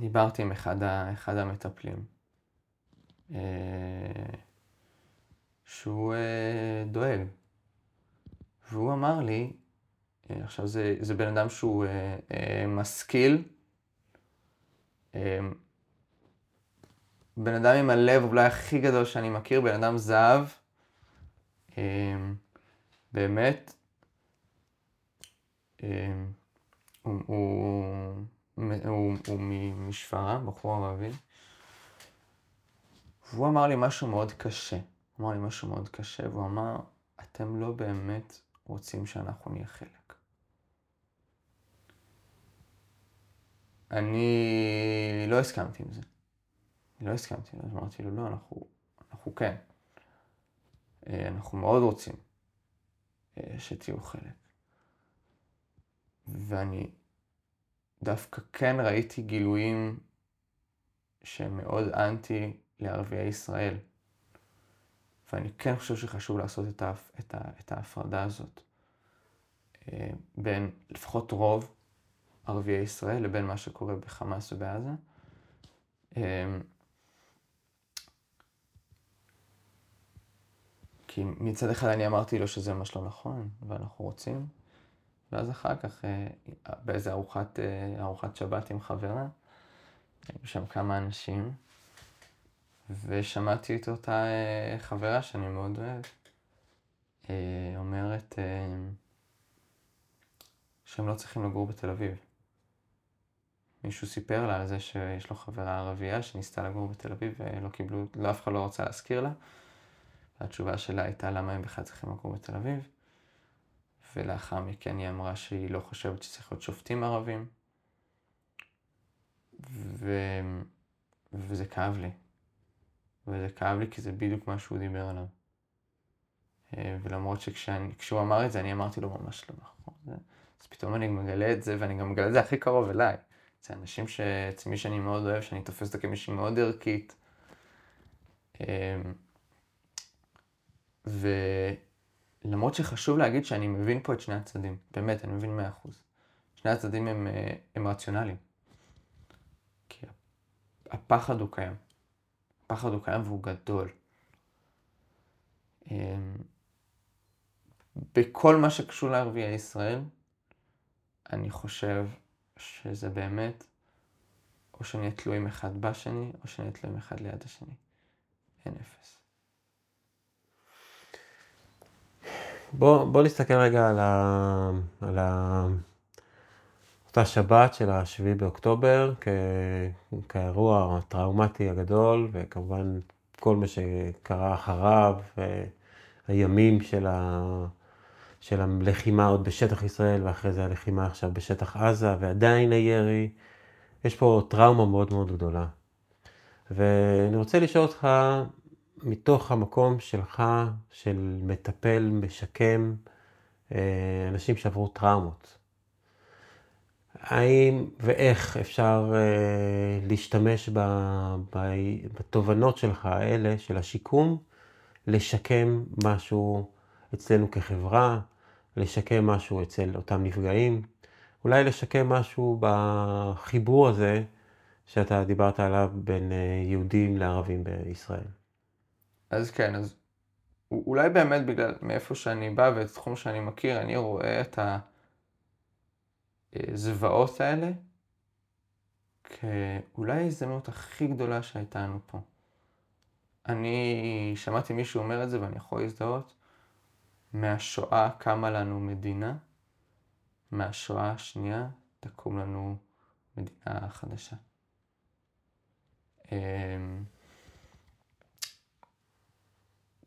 דיברתי עם אחד, ה... אחד המטפלים. אה, שהוא אה, דואג. והוא אמר לי, אה, עכשיו זה, זה בן אדם שהוא משכיל, בן אדם עם הלב אולי הכי גדול שאני מכיר, בן אדם זהב, אה, באמת, אה, הוא, הוא, הוא, הוא משפרעם, בחור ערבי, והוא אמר לי משהו מאוד קשה. אמר לי משהו מאוד קשה, והוא אמר, אתם לא באמת רוצים שאנחנו נהיה חלק. אני לא הסכמתי עם זה. לא הסכמתי, אז אמרתי לו, לא, אנחנו, אנחנו כן. אה, אנחנו מאוד רוצים אה, שתהיו חלק. ואני דווקא כן ראיתי גילויים שהם מאוד אנטי לערביי ישראל. ואני כן חושב שחשוב לעשות את, ההפ... את, ה... את ההפרדה הזאת אה, בין לפחות רוב ערביי ישראל לבין מה שקורה בחמאס ובעזה. אה, כי מצד אחד אני אמרתי לו שזה ממש לא נכון, ואנחנו רוצים, ואז אחר כך אה, באיזה ארוחת, ארוחת שבת עם חברה, היו שם כמה אנשים, ושמעתי את אותה אה, חברה שאני מאוד אוהב, אה, אומרת אה, שהם לא צריכים לגור בתל אביב. מישהו סיפר לה על זה שיש לו חברה ערבייה שניסתה לגור בתל אביב ולא קיבלו, לא אף אחד לא רצה להזכיר לה. והתשובה שלה הייתה למה הם בכלל צריכים לגור בתל אביב. ולאחר מכן היא אמרה שהיא לא חושבת שצריך להיות שופטים ערבים. ו... וזה כאב לי. וזה כאב לי כי זה בדיוק מה שהוא דיבר עליו. אה, ולמרות שכשהוא אמר את זה, אני אמרתי לו ממש לא נכון. אז פתאום אני מגלה את זה, ואני גם מגלה את זה הכי קרוב אליי. זה אנשים שאצל מי שאני מאוד אוהב, שאני תופס אותה כמישהי מאוד ערכית. אה, ולמרות שחשוב להגיד שאני מבין פה את שני הצדדים, באמת, אני מבין מאה אחוז. שני הצדדים הם, אה, הם רציונליים. כי הפחד הוא קיים. הפחד הוא קיים והוא גדול. אמ, בכל מה שקשור לערביי ישראל, אני חושב שזה באמת, או שנהיה תלויים אחד בשני, או שנהיה תלויים אחד ליד השני. אין אפס. בוא, בוא נסתכל רגע על, ה, על ה, אותה שבת של ה-7 באוקטובר כ, כאירוע הטראומטי הגדול, וכמובן כל מה שקרה אחריו, הימים של, ה, של הלחימה עוד בשטח ישראל, ואחרי זה הלחימה עכשיו בשטח עזה, ועדיין הירי. יש פה טראומה מאוד מאוד גדולה. ואני רוצה לשאול אותך, מתוך המקום שלך, של מטפל, משקם, אה, אנשים שעברו טראומות. האם ואיך אפשר אה, להשתמש בתובנות שלך האלה, של השיקום, לשקם משהו אצלנו כחברה, לשקם משהו אצל אותם נפגעים, אולי לשקם משהו בחיבור הזה שאתה דיברת עליו בין אה, יהודים לערבים בישראל. אז כן, אז אולי באמת בגלל מאיפה שאני בא ואת התחום שאני מכיר, אני רואה את הזוועות האלה כאולי ההזדמנות הכי גדולה שהייתה לנו פה. אני שמעתי מישהו אומר את זה ואני יכול להזדהות, מהשואה קמה לנו מדינה, מהשואה השנייה תקום לנו מדינה חדשה. אמ,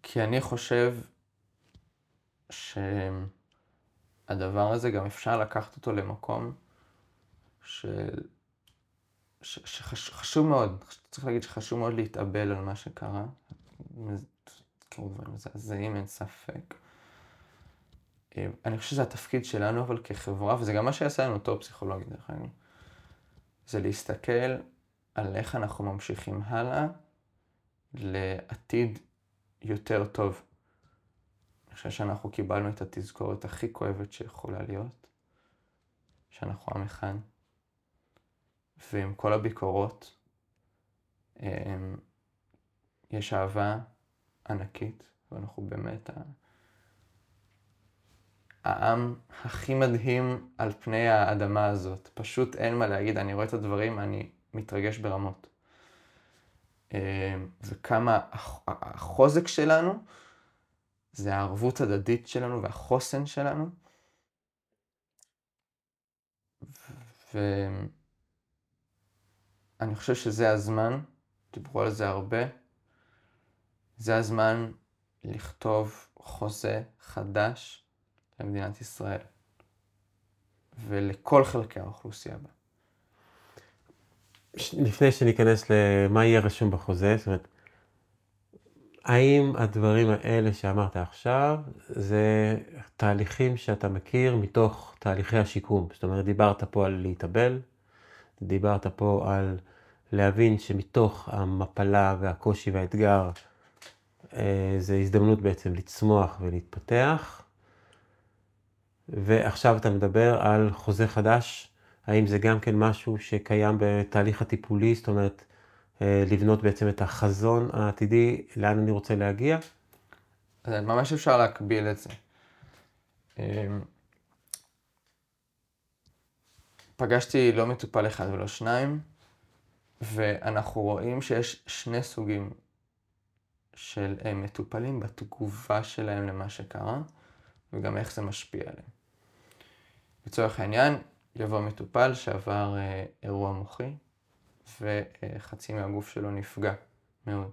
כי אני חושב שהדבר הזה גם אפשר לקחת אותו למקום של... שחשוב מאוד, צריך להגיד שחשוב מאוד להתאבל על מה שקרה. כמובן מזעזעים, אין ספק. אני חושב שזה התפקיד שלנו, אבל כחברה, וזה גם מה שיעשה לנו טוב פסיכולוגי, דרך אגב, זה להסתכל על איך אנחנו ממשיכים הלאה לעתיד יותר טוב. אני חושב שאנחנו קיבלנו את התזכורת הכי כואבת שיכולה להיות, שאנחנו עם אחד, ועם כל הביקורות, אמ, יש אהבה ענקית, ואנחנו באמת העם הכי מדהים על פני האדמה הזאת. פשוט אין מה להגיד, אני רואה את הדברים, אני מתרגש ברמות. וכמה החוזק שלנו זה הערבות הדדית שלנו והחוסן שלנו. ואני חושב שזה הזמן, דיברו על זה הרבה, זה הזמן לכתוב חוזה חדש למדינת ישראל ולכל חלקי האוכלוסייה בה. לפני שניכנס למה יהיה רשום בחוזה, זאת אומרת, האם הדברים האלה שאמרת עכשיו, זה תהליכים שאתה מכיר מתוך תהליכי השיקום? זאת אומרת, דיברת פה על להתאבל, דיברת פה על להבין שמתוך המפלה והקושי והאתגר, אה, זה הזדמנות בעצם לצמוח ולהתפתח. ועכשיו אתה מדבר על חוזה חדש האם זה גם כן משהו שקיים בתהליך הטיפולי, זאת אומרת, אה, לבנות בעצם את החזון העתידי, לאן אני רוצה להגיע? אז ממש אפשר להקביל את זה. אמ, פגשתי לא מטופל אחד ולא שניים, ואנחנו רואים שיש שני סוגים של אה, מטופלים בתגובה שלהם למה שקרה, וגם איך זה משפיע עליהם. לצורך העניין, יבוא מטופל שעבר אה, אירוע מוחי וחצי מהגוף שלו נפגע מאוד.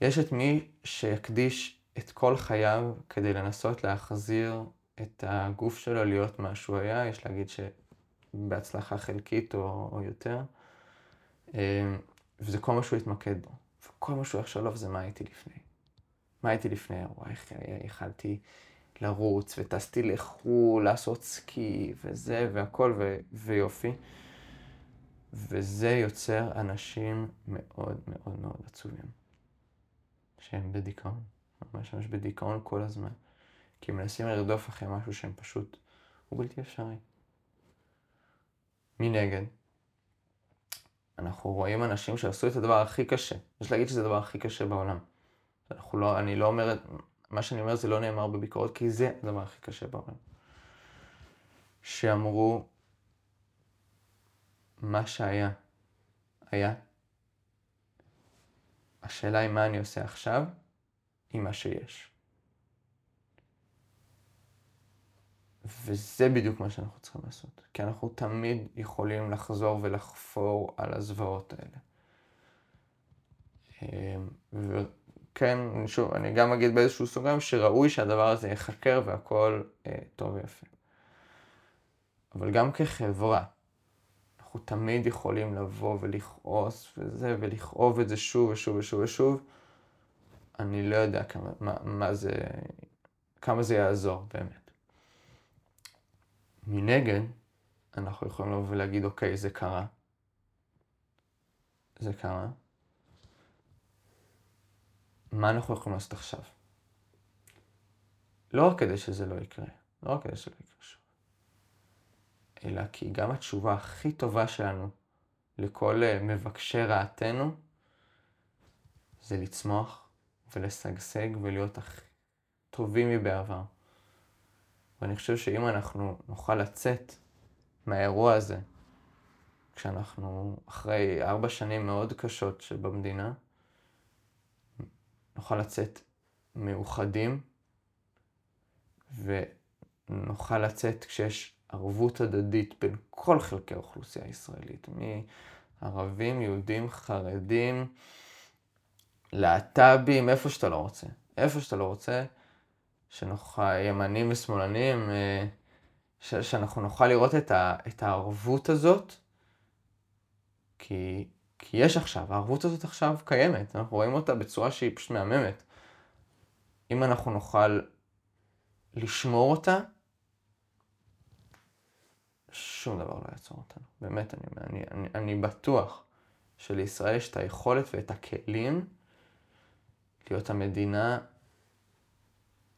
יש את מי שיקדיש את כל חייו כדי לנסות להחזיר את הגוף שלו להיות מה שהוא היה, יש להגיד שבהצלחה חלקית או, או יותר, אה, וזה כל מה שהוא יתמקד בו. וכל מה שהוא יחשוב עליו זה מה הייתי לפני. מה הייתי לפני האירוע, איך יכלתי לרוץ, וטסתי לחו"ל, לעשות סקי, וזה, והכל, ו- ויופי. וזה יוצר אנשים מאוד מאוד מאוד עצובים. שהם בדיכאון, ממש ממש בדיכאון כל הזמן. כי הם מנסים לרדוף אחרי משהו שהם פשוט, הוא בלתי אפשרי. מנגד, אנחנו רואים אנשים שעשו את הדבר הכי קשה. יש להגיד שזה הדבר הכי קשה בעולם. אנחנו לא, אני לא אומר, מה שאני אומר זה לא נאמר בביקורת, כי זה הדבר הכי קשה בעולם. שאמרו, מה שהיה, היה. השאלה היא מה אני עושה עכשיו עם מה שיש. וזה בדיוק מה שאנחנו צריכים לעשות, כי אנחנו תמיד יכולים לחזור ולחפור על הזוועות האלה. וכן, שוב, אני גם אגיד באיזשהו סוגריים שראוי שהדבר הזה ייחקר והכל אה, טוב ויפה. אבל גם כחברה, אנחנו תמיד יכולים לבוא ולכעוס וזה, ולכאוב את זה שוב ושוב ושוב ושוב. אני לא יודע כמה, מה, מה זה, כמה זה יעזור באמת. מנגד, אנחנו יכולים לבוא ולהגיד, אוקיי, זה קרה. זה קרה. מה אנחנו יכולים לעשות עכשיו? לא רק כדי שזה לא יקרה, לא רק כדי שזה לא יקרה שוב, אלא כי גם התשובה הכי טובה שלנו לכל אה, מבקשי רעתנו, זה לצמוח ולשגשג ולהיות הכי טובים מבעבר. ואני חושב שאם אנחנו נוכל לצאת מהאירוע הזה, כשאנחנו אחרי ארבע שנים מאוד קשות שבמדינה, נוכל לצאת מאוחדים, ונוכל לצאת כשיש ערבות הדדית בין כל חלקי האוכלוסייה הישראלית, מערבים, יהודים, חרדים, להט"בים, איפה שאתה לא רוצה. איפה שאתה לא רוצה, שנוכל, ימנים ושמאלנים, אה, ש, שאנחנו נוכל לראות את, ה, את הערבות הזאת, כי, כי יש עכשיו, הערבות הזאת עכשיו קיימת, אנחנו רואים אותה בצורה שהיא פשוט מהממת. אם אנחנו נוכל לשמור אותה, שום דבר לא יעצור אותנו. באמת, אני, אני, אני, אני בטוח שלישראל יש את היכולת ואת הכלים להיות המדינה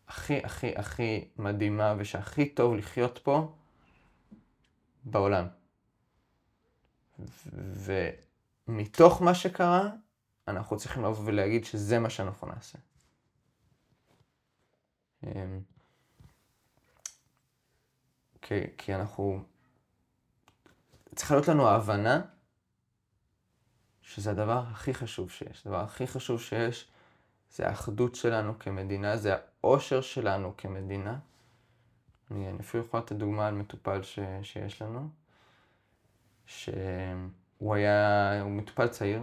הכי הכי הכי מדהימה ושהכי טוב לחיות פה בעולם. ומתוך מה שקרה, אנחנו צריכים לבוא ולהגיד שזה מה שאנחנו נעשה. אמ, כי, כי אנחנו... צריכה להיות לנו ההבנה שזה הדבר הכי חשוב שיש. הדבר הכי חשוב שיש זה האחדות שלנו כמדינה, זה האושר שלנו כמדינה. אני, אני אפילו יכול לתת דוגמה על מטופל ש, שיש לנו, שהוא היה, הוא מטופל צעיר,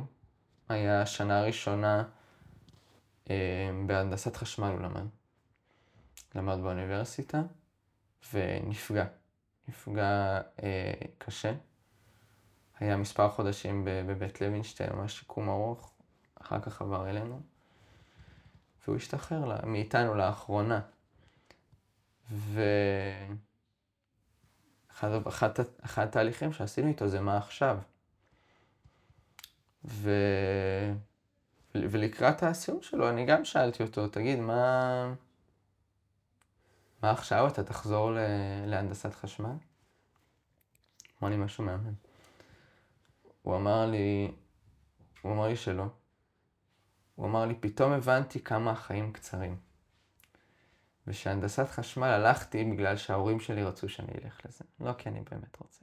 היה שנה ראשונה אה, בהנדסת חשמל הוא למד. למד באוניברסיטה ונפגע. נפגע אה, קשה. היה מספר חודשים בבית לוינשטיין, ממש שיקום ארוך, אחר כך עבר אלינו. והוא השתחרר לה, מאיתנו לאחרונה. ואחד התהליכים שעשינו איתו זה מה עכשיו. ו... ולקראת הסיום שלו אני גם שאלתי אותו, תגיד, מה, מה עכשיו אתה תחזור ל... להנדסת חשמל? אמר לי משהו מהמם. הוא אמר לי, הוא אמר לי שלא. הוא אמר לי, פתאום הבנתי כמה החיים קצרים. ושהנדסת חשמל הלכתי בגלל שההורים שלי רצו שאני אלך לזה, לא כי אני באמת רוצה.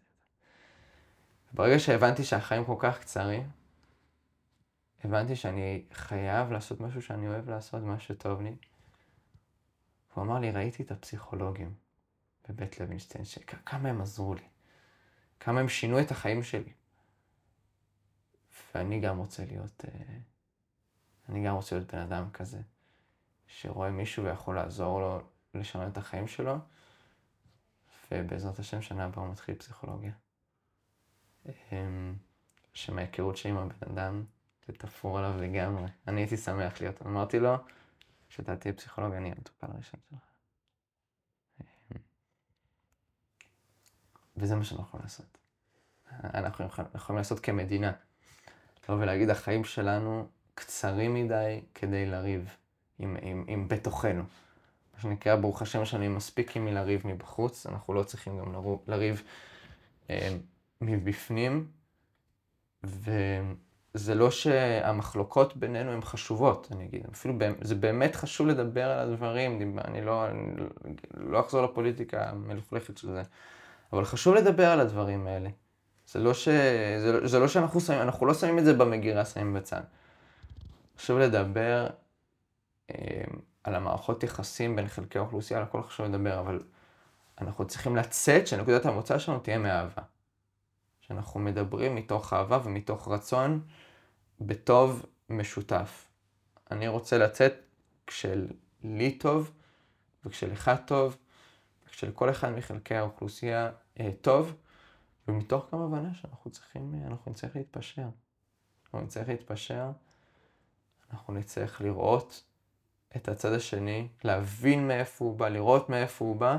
ברגע שהבנתי שהחיים כל כך קצרים, הבנתי שאני חייב לעשות משהו שאני אוהב לעשות, משהו שטוב לי. הוא אמר לי, ראיתי את הפסיכולוגים. בבית לוינשטיין, שכמה הם עזרו לי, כמה הם שינו את החיים שלי. ואני גם רוצה להיות, אה, אני גם רוצה להיות בן אדם כזה, שרואה מישהו ויכול לעזור לו לשנות את החיים שלו, ובעזרת השם שנה הבאה הוא מתחיל פסיכולוגיה. אמ, שמההיכרות שלי עם הבן אדם, זה תפור עליו לגמרי. אני הייתי שמח להיות, אמרתי לו, כשאתה תהיה פסיכולוג, אני המטופל הראשון שלך. אמ, וזה מה שאנחנו יכולים לעשות. אנחנו יכולים לעשות כמדינה. לבוא ולהגיד, החיים שלנו קצרים מדי כדי לריב עם, עם, עם בתוכנו. מה שנקרא, ברוך השם, לנו מספיק עם מי לריב מבחוץ, אנחנו לא צריכים גם לריב אה, מבפנים. וזה לא שהמחלוקות בינינו הן חשובות, אני אגיד, אפילו זה באמת חשוב לדבר על הדברים, אני לא, אני לא אחזור לפוליטיקה המלוכלכת של זה, אבל חשוב לדבר על הדברים האלה. זה לא, ש... זה, זה לא שאנחנו שמים, אנחנו לא שמים את זה במגירה, שמים בצד. חשוב לדבר אה, על המערכות יחסים בין חלקי האוכלוסייה, על הכל חשוב לדבר, אבל אנחנו צריכים לצאת שנקודת המוצא שלנו תהיה מאהבה. שאנחנו מדברים מתוך אהבה ומתוך רצון בטוב משותף. אני רוצה לצאת כשלי טוב וכשלך טוב וכשלכל אחד מחלקי האוכלוסייה אה, טוב. ומתוך גם הבנה שאנחנו צריכים, אנחנו נצטרך להתפשר. אנחנו נצטרך להתפשר, אנחנו נצטרך לראות את הצד השני, להבין מאיפה הוא בא, לראות מאיפה הוא בא,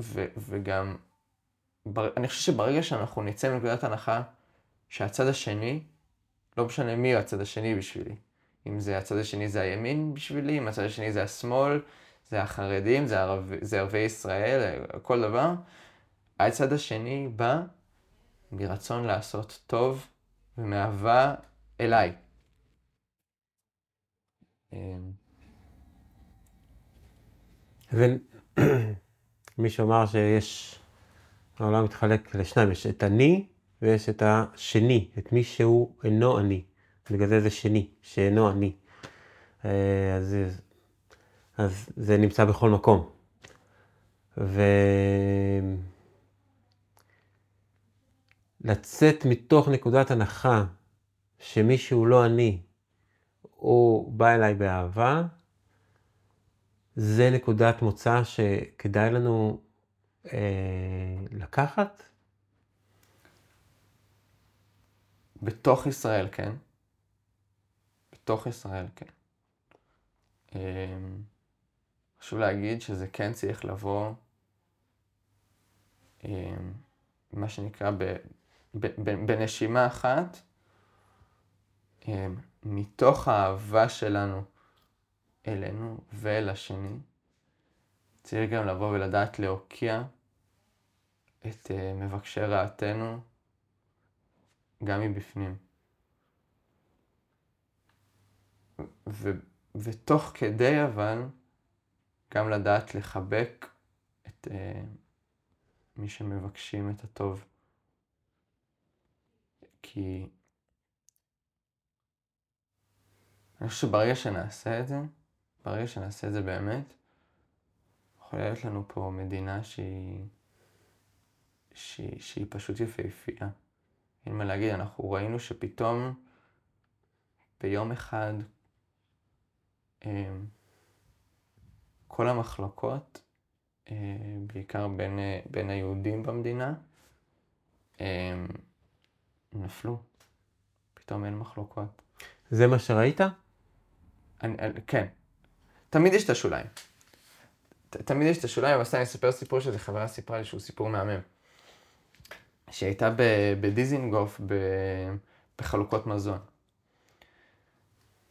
ו- וגם, בר- אני חושב שברגע שאנחנו נצא מנקודת הנחה שהצד השני, לא משנה מי הוא הצד השני בשבילי, אם זה הצד השני זה הימין בשבילי, אם הצד השני זה השמאל, זה החרדים, זה, ערב, זה ערביי ישראל, כל דבר, הצד השני בא מרצון לעשות טוב ומאהבה אליי. מישהו אמר שיש, העולם מתחלק לשניים, יש את אני ויש את השני, את מי שהוא אינו אני. בגלל זה זה שני, שאינו אני. אה, אז, אז זה נמצא בכל מקום. ו... לצאת מתוך נקודת הנחה שמישהו לא אני, הוא בא אליי באהבה, זה נקודת מוצא שכדאי לנו לקחת? בתוך ישראל, כן. בתוך ישראל, כן. אה, חשוב להגיד שזה כן צריך לבוא, אה, מה שנקרא, ב... בנשימה אחת, מתוך האהבה שלנו אלינו ואל השני, צריך גם לבוא ולדעת להוקיע את אה, מבקשי רעתנו גם מבפנים. ו, ותוך כדי אבל גם לדעת לחבק את uh, מי שמבקשים את הטוב. כי אני חושב שברגע שנעשה את זה, ברגע שנעשה את זה באמת, יכול להיות לנו פה מדינה שהיא, שהיא, שהיא פשוט יפהפייה. אין מה להגיד, אנחנו ראינו שפתאום ביום אחד אמ, כל המחלוקות, אה, בעיקר בין, בין היהודים במדינה, אמ, נפלו. פתאום אין מחלוקות. זה מה שראית? אני, כן. תמיד יש את השוליים. תמיד יש את השוליים, אבל סתם אני אספר סיפור שזה חברה סיפרה לי שהוא סיפור מהמם. שהיא הייתה בדיזינגוף בחלוקות מזון.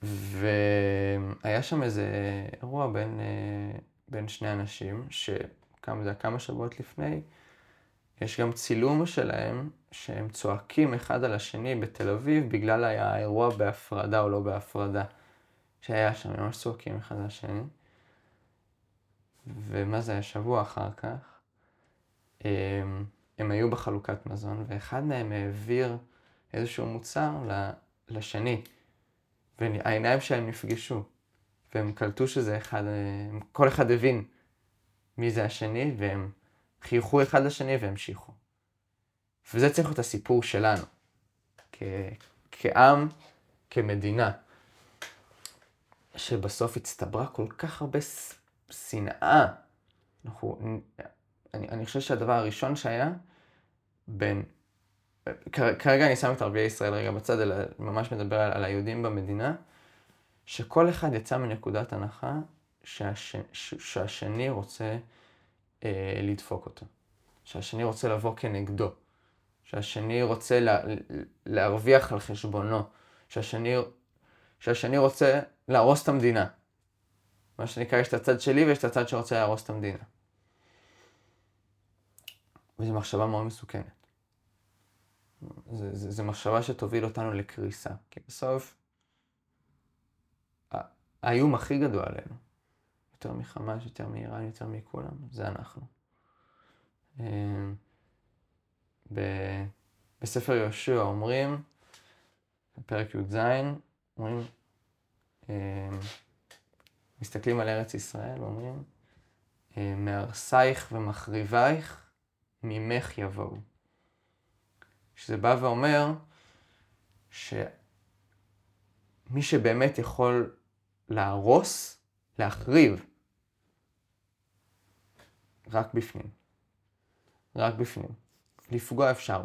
והיה שם איזה אירוע בין, אה, בין שני אנשים, שכמה שבועות לפני, יש גם צילום שלהם שהם צועקים אחד על השני בתל אביב בגלל האירוע בהפרדה או לא בהפרדה שהיה שם, ממש צועקים אחד על השני. ומה זה היה שבוע אחר כך? הם, הם היו בחלוקת מזון ואחד מהם העביר איזשהו מוצר לשני והעיניים שלהם נפגשו והם קלטו שזה אחד, כל אחד הבין מי זה השני, והם חייכו אחד לשני והמשיכו. וזה צריך להיות הסיפור שלנו, כ- כעם, כמדינה, שבסוף הצטברה כל כך הרבה שנאה. אנחנו, אני, אני חושב שהדבר הראשון שהיה, בין, כרגע אני שם את ערביי ישראל רגע בצד, אלא ממש מדבר על, על היהודים במדינה, שכל אחד יצא מנקודת הנחה שהש, שהשני רוצה אה, לדפוק אותו, שהשני רוצה לבוא כנגדו, שהשני רוצה לה, להרוויח על חשבונו, שהשני, שהשני רוצה להרוס את המדינה. מה שנקרא, יש את הצד שלי ויש את הצד שרוצה להרוס את המדינה. וזו מחשבה מאוד מסוכנת. זו מחשבה שתוביל אותנו לקריסה. כי בסוף, האיום הכי גדול עלינו, יותר מחמאס, יותר מאיראן, יותר מכולם, זה אנחנו. אמ, בספר יהושע אומרים, בפרק י"ז, אומרים, אמ, מסתכלים על ארץ ישראל ואומרים, אמ, מהרסייך ומחריבייך ממך יבואו. שזה בא ואומר שמי שבאמת יכול להרוס, להחריב, רק בפנים. רק בפנים. לפגוע אפשר,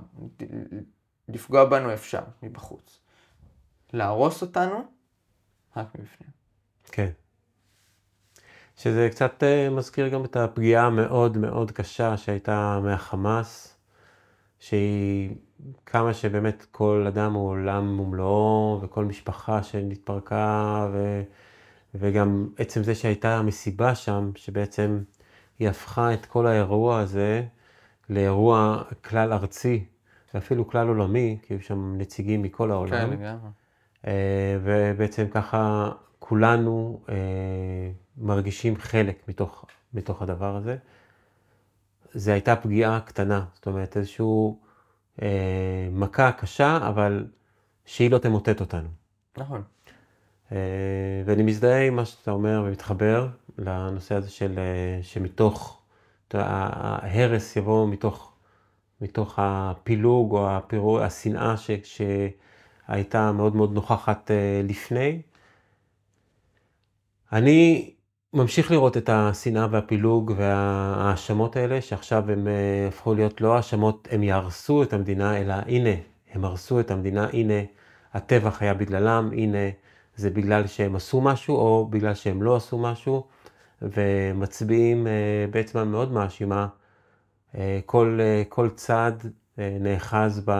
לפגוע בנו אפשר מבחוץ. להרוס אותנו, רק מבפנים. כן. שזה קצת uh, מזכיר גם את הפגיעה המאוד מאוד קשה שהייתה מהחמאס, שהיא כמה שבאמת כל אדם הוא עולם ומלואו, וכל משפחה שנתפרקה, ו, וגם עצם זה שהייתה מסיבה שם, שבעצם היא הפכה את כל האירוע הזה לאירוע כלל ארצי, ואפילו כלל עולמי, כי היו שם נציגים מכל העולם. כן, לגמרי. אה, ובעצם ככה כולנו אה, מרגישים חלק מתוך, מתוך הדבר הזה. זה הייתה פגיעה קטנה, זאת אומרת איזשהו אה, מכה קשה, אבל שהיא לא תמוטט אותנו. נכון. אה, ואני מזדהה עם מה שאתה אומר ומתחבר לנושא הזה של אה, שמתוך, ההרס יבוא מתוך, מתוך הפילוג או הפירור, השנאה ש, שהייתה מאוד מאוד נוכחת אה, לפני. אני ממשיך לראות את השנאה והפילוג וההאשמות האלה, שעכשיו הם אה, הפכו להיות לא האשמות, הם יהרסו את המדינה, אלא הנה, הם הרסו את המדינה, הנה, הטבח היה בגללם, הנה, זה בגלל שהם עשו משהו, או בגלל שהם לא עשו משהו, ומצביעים אה, בעצם מאוד מאשימה. אה, כל, כל צד נאחז ב,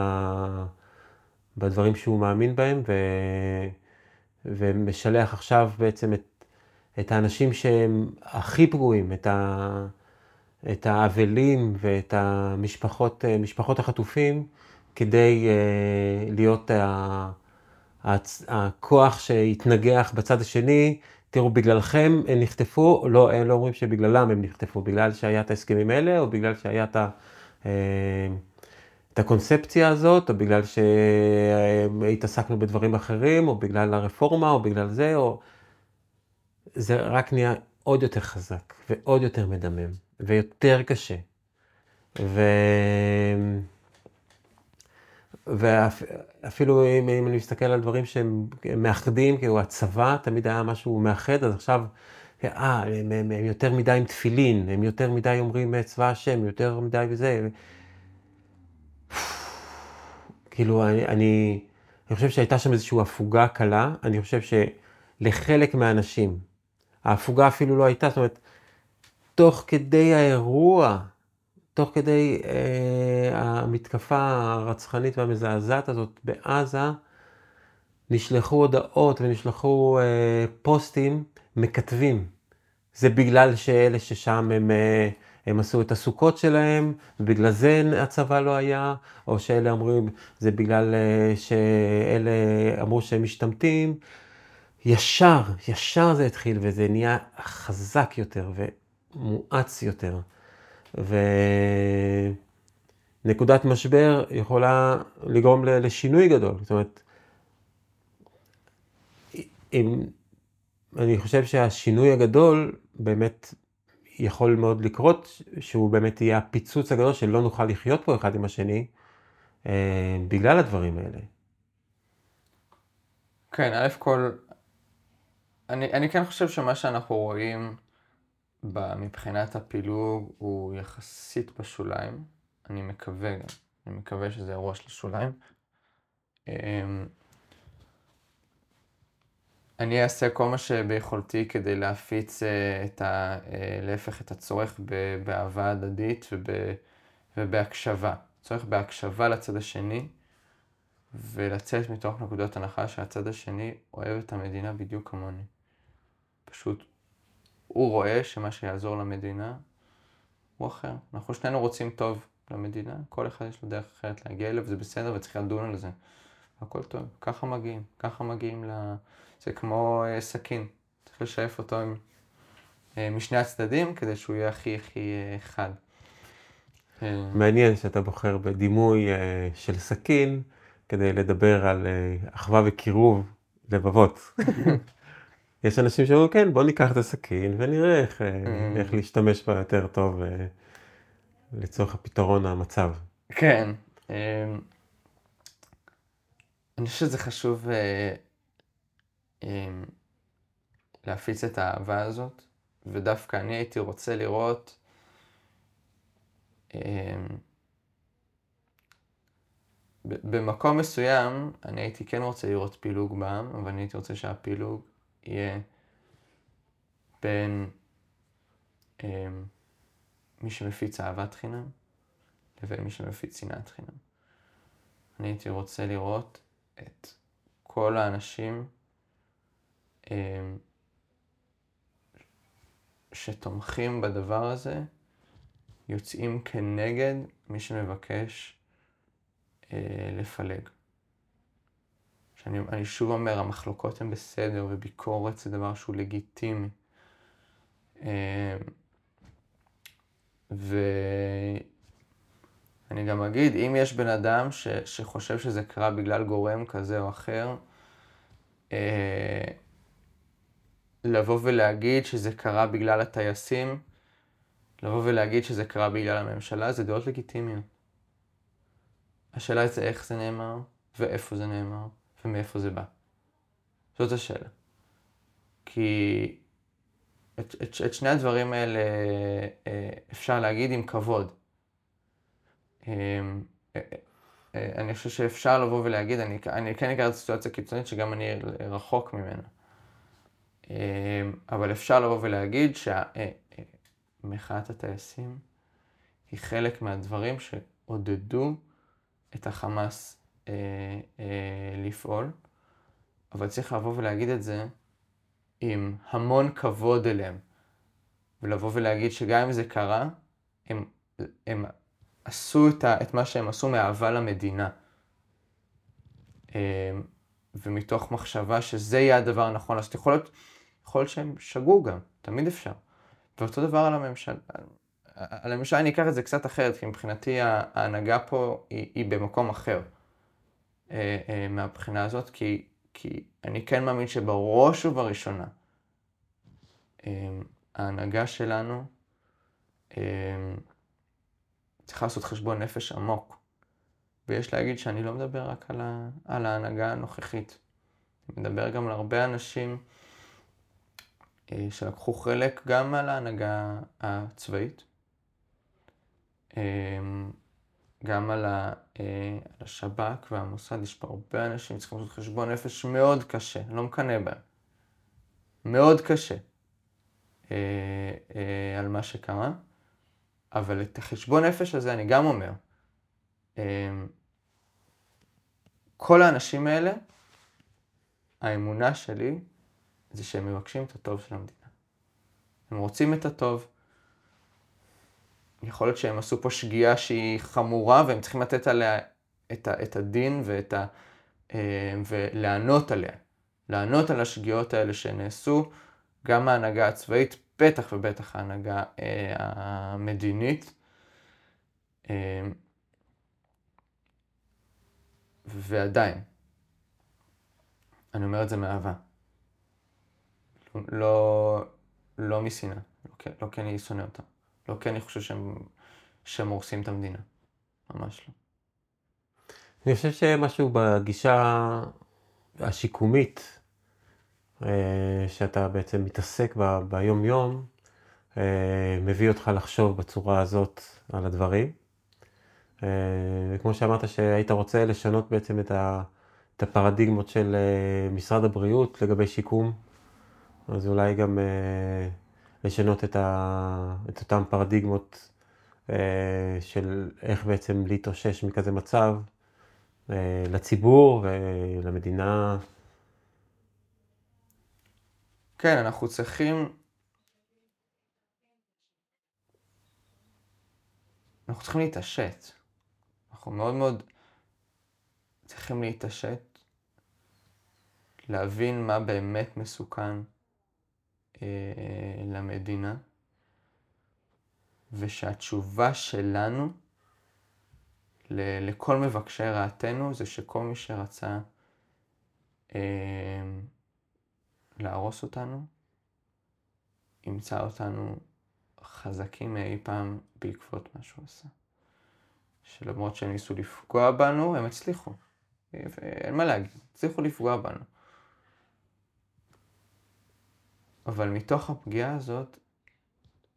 בדברים שהוא מאמין בהם, ו, ומשלח עכשיו בעצם את את האנשים שהם הכי פגועים, את, ה, את האבלים ואת המשפחות, משפחות החטופים, כדי uh, להיות ה, הכוח שהתנגח בצד השני. תראו, בגללכם הם נחטפו, לא, הם לא אומרים שבגללם הם נחטפו, בגלל שהיה את ההסכמים האלה, או בגלל שהיה את, ה, uh, את הקונספציה הזאת, או בגלל שהתעסקנו בדברים אחרים, או בגלל הרפורמה, או בגלל זה, או... זה רק נהיה עוד יותר חזק, ועוד יותר מדמם, ויותר קשה. ו... ואפילו אם, אם אני מסתכל על דברים שהם מאחדים, כאילו הצבא תמיד היה משהו מאחד, אז עכשיו, אה, הם, הם, הם יותר מדי עם תפילין, הם יותר מדי אומרים צבא השם, יותר מדי וזה. כאילו, אני, אני, אני חושב שהייתה שם איזושהי הפוגה קלה, אני חושב שלחלק מהאנשים, ההפוגה אפילו לא הייתה, זאת אומרת, תוך כדי האירוע, תוך כדי אה, המתקפה הרצחנית והמזעזעת הזאת בעזה, נשלחו הודעות ונשלחו אה, פוסטים מכתבים. זה בגלל שאלה ששם הם, אה, הם עשו את הסוכות שלהם, ובגלל זה הצבא לא היה, או שאלה אומרים, זה בגלל אה, שאלה אמרו שהם משתמטים. ישר, ישר זה התחיל, וזה נהיה חזק יותר ומואץ יותר. ונקודת משבר יכולה לגרום לשינוי גדול. זאת אומרת, אם, אני חושב שהשינוי הגדול באמת יכול מאוד לקרות שהוא באמת יהיה הפיצוץ הגדול שלא נוכל לחיות פה אחד עם השני, אה, בגלל הדברים האלה. כן, א' כל, אני, אני כן חושב שמה שאנחנו רואים מבחינת הפילוג הוא יחסית בשוליים. אני מקווה גם, אני מקווה שזה אירוע של השוליים. אמ, אני אעשה כל מה שביכולתי כדי להפיץ אה, את ה... אה, להפך את הצורך באהבה הדדית וב... ובהקשבה. צורך בהקשבה לצד השני, ולצאת מתוך נקודות הנחה שהצד השני אוהב את המדינה בדיוק כמוני. פשוט הוא רואה שמה שיעזור למדינה הוא אחר. אנחנו שנינו רוצים טוב למדינה, כל אחד יש לו דרך אחרת להגיע אליו, זה בסדר וצריך לדון על זה. הכל טוב, ככה מגיעים, ככה מגיעים ל... זה כמו uh, סכין, צריך לשאף אותו עם, uh, משני הצדדים כדי שהוא יהיה הכי הכי uh, חד. מעניין שאתה בוחר בדימוי uh, של סכין כדי לדבר על uh, אחווה וקירוב לבבות. יש אנשים שאומרים, כן, בוא ניקח את הסכין ונראה איך, mm. איך להשתמש בה יותר טוב לצורך הפתרון המצב. כן. אני חושב שזה חשוב להפיץ את האהבה הזאת, ודווקא אני הייתי רוצה לראות במקום מסוים, אני הייתי כן רוצה לראות פילוג בעם, אבל אני הייתי רוצה שהפילוג יהיה בין מי שמפיץ אהבת חינם לבין מי שמפיץ שנאת חינם. אני הייתי רוצה לראות את כל האנשים אמ, שתומכים בדבר הזה יוצאים כנגד מי שמבקש אה, לפלג. שאני אני שוב אומר, המחלוקות הן בסדר וביקורת זה דבר שהוא לגיטימי. אה, ואני גם אגיד, אם יש בן אדם ש, שחושב שזה קרה בגלל גורם כזה או אחר, אה, לבוא ולהגיד שזה קרה בגלל הטייסים, לבוא ולהגיד שזה קרה בגלל הממשלה, זה דעות לגיטימיות. השאלה זה איך זה נאמר, ואיפה זה נאמר, ומאיפה זה בא. זאת השאלה. כי את, את, את שני הדברים האלה אה, אפשר להגיד עם כבוד. אה, אה, אני חושב שאפשר לבוא ולהגיד, אני, אני כן אקרא את הסיטואציה קיצונית שגם אני רחוק ממנה. אבל אפשר לבוא ולהגיד שמחאת הטייסים היא חלק מהדברים שעודדו את החמאס אה, אה, לפעול, אבל צריך לבוא ולהגיד את זה עם המון כבוד אליהם, ולבוא ולהגיד שגם אם זה קרה, הם, הם עשו את, ה, את מה שהם עשו מאהבה למדינה. אה, ומתוך מחשבה שזה יהיה הדבר הנכון לעשות. יכול להיות, יכול להיות שהם שגו גם, תמיד אפשר. ואותו דבר על הממשלה, על הממשלה אני אקח את זה קצת אחרת, כי מבחינתי ההנהגה פה היא, היא במקום אחר אה, אה, מהבחינה הזאת, כי, כי אני כן מאמין שבראש ובראשונה אה, ההנהגה שלנו צריכה לעשות חשבון נפש עמוק. ויש להגיד שאני לא מדבר רק על, ה, על ההנהגה הנוכחית. אני מדבר גם על הרבה אנשים שלקחו חלק גם על ההנהגה הצבאית, אמ, גם על, ה, אה, על השב"כ והמוסד, יש פה הרבה אנשים שצריכים לעשות חשבון נפש מאוד קשה, לא מקנא בהם. מאוד קשה אה, אה, על מה שקרה, אבל את החשבון נפש הזה אני גם אומר, אמ, כל האנשים האלה, האמונה שלי זה שהם מבקשים את הטוב של המדינה. הם רוצים את הטוב, יכול להיות שהם עשו פה שגיאה שהיא חמורה והם צריכים לתת עליה את, ה, את הדין ואת ה, אה, ולענות עליה. לענות על השגיאות האלה שנעשו, גם ההנהגה הצבאית, בטח ובטח ההנהגה אה, המדינית. אה, ועדיין, אני אומר את זה מאהבה. לא, לא משנאה. לא לא כי אני שונא אותם. לא כי אני חושב שהם, שהם הורסים את המדינה. ממש לא. אני חושב שמשהו בגישה השיקומית, אה, שאתה בעצם מתעסק בה ביום-יום, אה, מביא אותך לחשוב בצורה הזאת על הדברים. אה, וכמו שאמרת שהיית רוצה לשנות בעצם את, ה, את הפרדיגמות של משרד הבריאות לגבי שיקום, אז אולי גם לשנות את, ה, את אותן פרדיגמות של איך בעצם להתאושש מכזה מצב לציבור ולמדינה. כן, אנחנו צריכים אנחנו צריכים להתעשת. אנחנו מאוד מאוד צריכים להתעשת, להבין מה באמת מסוכן אה, למדינה, ושהתשובה שלנו לכל מבקשי רעתנו זה שכל מי שרצה אה, להרוס אותנו, ימצא אותנו חזקים מאי פעם בעקבות מה שהוא עשה. שלמרות שהם ניסו לפגוע בנו, הם הצליחו. אין מה להגיד, הצליחו לפגוע בנו. אבל מתוך הפגיעה הזאת,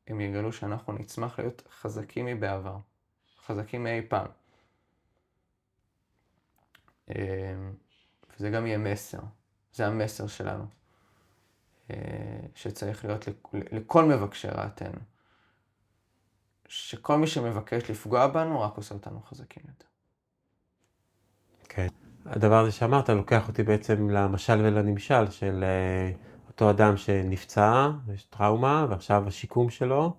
הם יגלו שאנחנו נצמח להיות חזקים מבעבר, חזקים מאי פעם. אמ, וזה גם יהיה מסר, זה המסר שלנו, אה, שצריך להיות לכל מבקשי רעתנו. שכל מי שמבקש לפגוע בנו רק עושה אותנו חזקים יותר. כן. הדבר הזה שאמרת לוקח אותי בעצם למשל ולנמשל של אה, אותו אדם שנפצע, יש טראומה, ועכשיו השיקום שלו,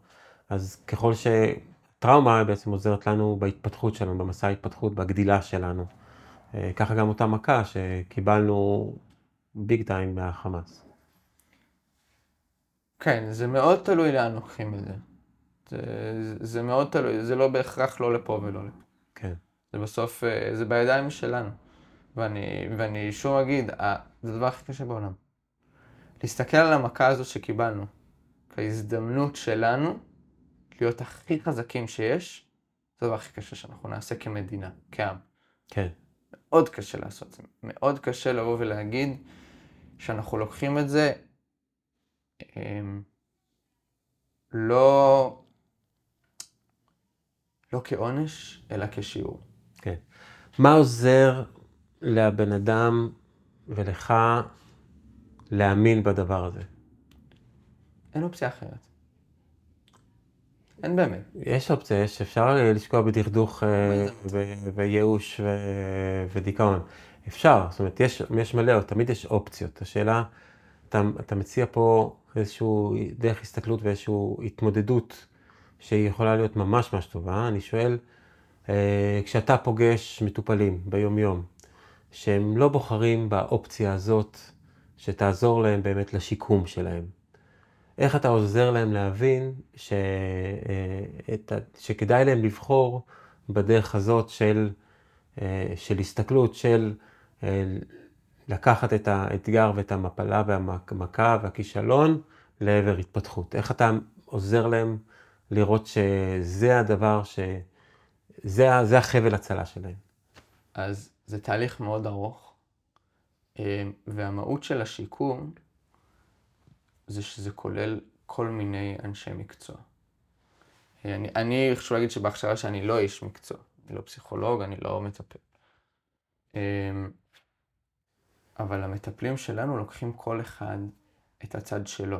אז ככל שטראומה בעצם עוזרת לנו בהתפתחות שלנו, במסע ההתפתחות, בגדילה שלנו. אה, ככה גם אותה מכה שקיבלנו ביג טיים מהחמאס. כן, זה מאוד תלוי לאן לוקחים את זה. זה, זה מאוד תלוי, זה לא בהכרח לא לפה ולא לפה. כן. זה בסוף, אה, זה בידיים שלנו. ואני, ואני שוב אגיד, זה הדבר הכי קשה בעולם. להסתכל על המכה הזאת שקיבלנו, כהזדמנות שלנו להיות הכי חזקים שיש, זה הדבר הכי קשה שאנחנו נעשה כמדינה, כעם. כן. מאוד קשה לעשות את זה. מאוד קשה לבוא ולהגיד שאנחנו לוקחים את זה אמ, לא לא כעונש, אלא כשיעור. כן. מה עוזר לבן אדם ולך להאמין בדבר הזה? אין אופציה אחרת. אין באמת. יש אופציה, יש, אפשר לשקוע בדכדוך אה, וייאוש ודיכאון. אפשר, זאת אומרת, יש, יש מלא, תמיד יש אופציות. השאלה, אתה, אתה מציע פה איזשהו דרך הסתכלות ואיזושהי התמודדות שהיא יכולה להיות ממש ממש טובה. אני שואל, אה, כשאתה פוגש מטופלים ביום-יום, שהם לא בוחרים באופציה הזאת שתעזור להם באמת לשיקום שלהם, איך אתה עוזר להם להבין ש... אה, שכדאי להם לבחור בדרך הזאת של, אה, של הסתכלות, של לקחת את האתגר ואת המפלה והמכה והכישלון לעבר התפתחות. איך אתה עוזר להם לראות שזה הדבר, ש... זה, זה החבל הצלה שלהם. אז זה תהליך מאוד ארוך, אה, והמהות של השיקום זה שזה כולל כל מיני אנשי מקצוע. אה, אני, אני חשוב להגיד שבהכשרה שאני לא איש מקצוע, אני לא פסיכולוג, אני לא מטפל. אה, אבל המטפלים שלנו לוקחים כל אחד את הצד שלו.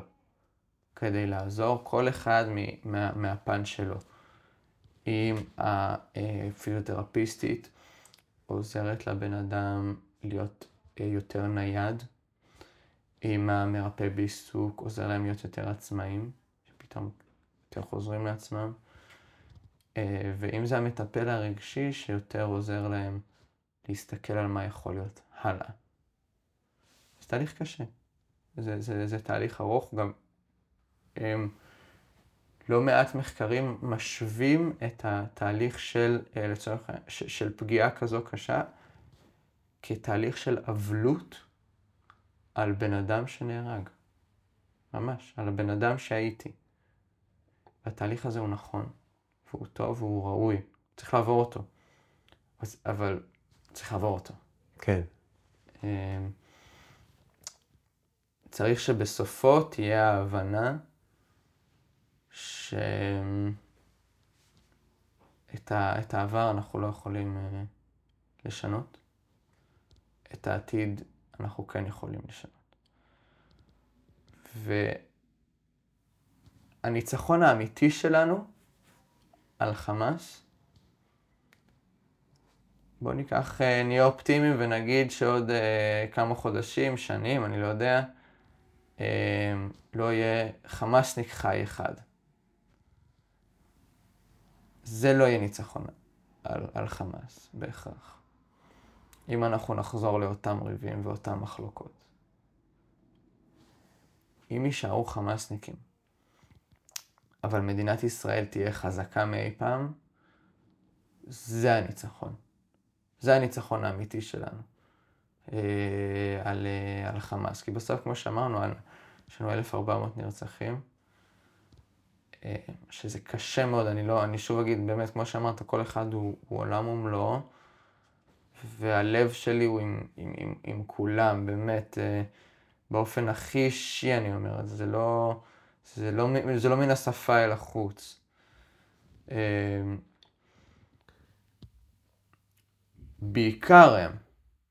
כדי לעזור כל אחד מה, מהפן שלו. אם הפיזיותרפיסטית עוזרת לבן אדם להיות אה, יותר נייד, אם המרפא בעיסוק עוזר להם להיות יותר עצמאים, שפתאום יותר חוזרים לעצמם, אה, ואם זה המטפל הרגשי שיותר עוזר להם להסתכל על מה יכול להיות הלאה. זה תהליך קשה. זה, זה, זה תהליך ארוך, גם לא מעט מחקרים משווים את התהליך של, אה, לצורך, של פגיעה כזו קשה כתהליך של אבלות על בן אדם שנהרג. ממש, על הבן אדם שהייתי. והתהליך הזה הוא נכון, והוא טוב והוא ראוי, צריך לעבור אותו. אבל צריך לעבור אותו. כן. אמ, צריך שבסופו תהיה ההבנה שאת ה... את העבר אנחנו לא יכולים אה, לשנות, את העתיד אנחנו כן יכולים לשנות. והניצחון האמיתי שלנו על חמאס, בואו ניקח, אה, נהיה אופטימיים ונגיד שעוד אה, כמה חודשים, שנים, אני לא יודע, לא יהיה חמאסניק חי אחד. זה לא יהיה ניצחון על, על חמאס בהכרח. אם אנחנו נחזור לאותם ריבים ואותן מחלוקות. אם יישארו חמאסניקים, אבל מדינת ישראל תהיה חזקה מאי פעם, זה הניצחון. זה הניצחון האמיתי שלנו אה, על, אה, על חמאס. כי בסוף, כמו שאמרנו, יש לנו 1,400 נרצחים. אה, שזה קשה מאוד, אני לא, אני שוב אגיד, באמת, כמו שאמרת, כל אחד הוא, הוא עולם ומלואו, והלב שלי הוא עם, עם, עם, עם כולם, באמת, אה, באופן הכי אישי אני אומר את זה, זה לא, זה לא, זה לא מן השפה אל החוץ. אה, בעיקר הם,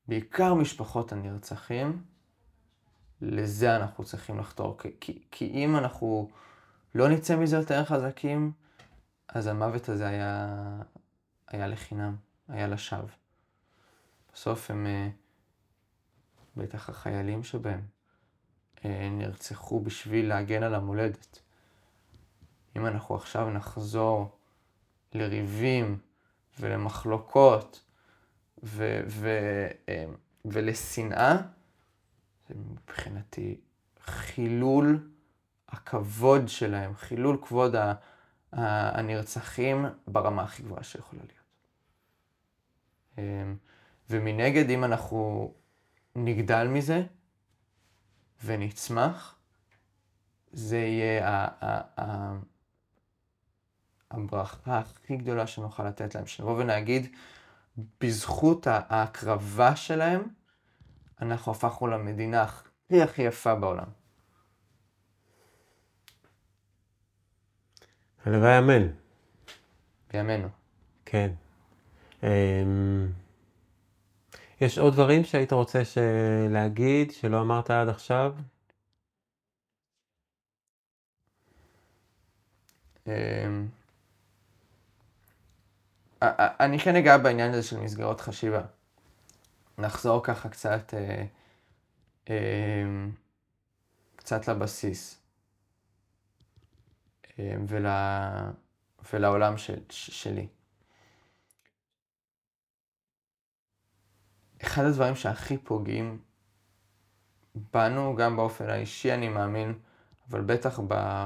בעיקר משפחות הנרצחים, לזה אנחנו צריכים לחתור, כי, כי אם אנחנו... לא נצא מזה יותר חזקים, אז המוות הזה היה, היה לחינם, היה לשווא. בסוף הם, אה, בטח החיילים שבהם, אה, נרצחו בשביל להגן על המולדת. אם אנחנו עכשיו נחזור לריבים ולמחלוקות ו- ו- אה, ולשנאה, זה מבחינתי חילול הכבוד שלהם, חילול כבוד הנרצחים ברמה הכי גבוהה שיכולה להיות. ומנגד, אם אנחנו נגדל מזה ונצמח, זה יהיה הברכה הכי גדולה שנוכל לתת להם, שנבוא ונגיד, בזכות ההקרבה שלהם, אנחנו הפכנו למדינה הכי הכי יפה בעולם. הלוואי אמן. בימינו. כן. אמ, יש עוד דברים שהיית רוצה להגיד שלא אמרת עד עכשיו? אמ, אני כן אגע בעניין הזה של מסגרות חשיבה. נחזור ככה קצת, אה, אמ, קצת לבסיס. אה, ול... ולעולם של... שלי. אחד הדברים שהכי פוגעים בנו, גם באופן האישי אני מאמין, אבל בטח ב...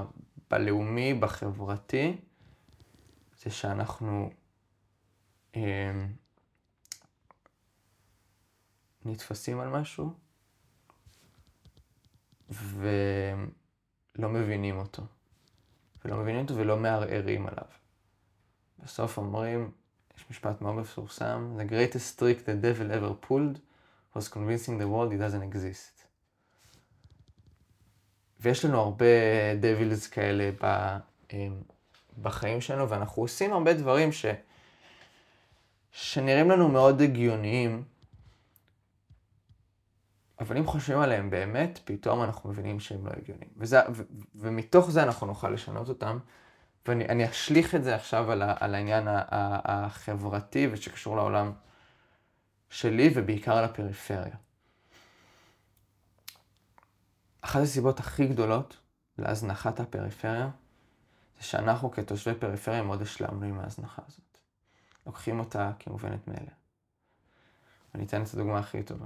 בלאומי, בחברתי, זה שאנחנו אה, נתפסים על משהו ולא מבינים אותו. ולא מבינים אותו ולא מערערים עליו. בסוף אומרים, יש משפט מאוד מפורסם, The greatest trick the devil ever pulled was convincing the world it doesn't exist. ויש לנו הרבה דבילס כאלה ב, אמ, בחיים שלנו, ואנחנו עושים הרבה דברים ש, שנראים לנו מאוד הגיוניים, אבל אם חושבים עליהם באמת, פתאום אנחנו מבינים שהם לא הגיוניים. וזה, ו, ומתוך זה אנחנו נוכל לשנות אותם. ואני אשליך את זה עכשיו על, ה, על העניין החברתי ושקשור לעולם שלי ובעיקר על הפריפריה. אחת הסיבות הכי גדולות להזנחת הפריפריה זה שאנחנו כתושבי פריפריה מאוד השלמנו עם ההזנחה הזאת. לוקחים אותה כמובנת מאליה. אני אתן את הדוגמה הכי טובה.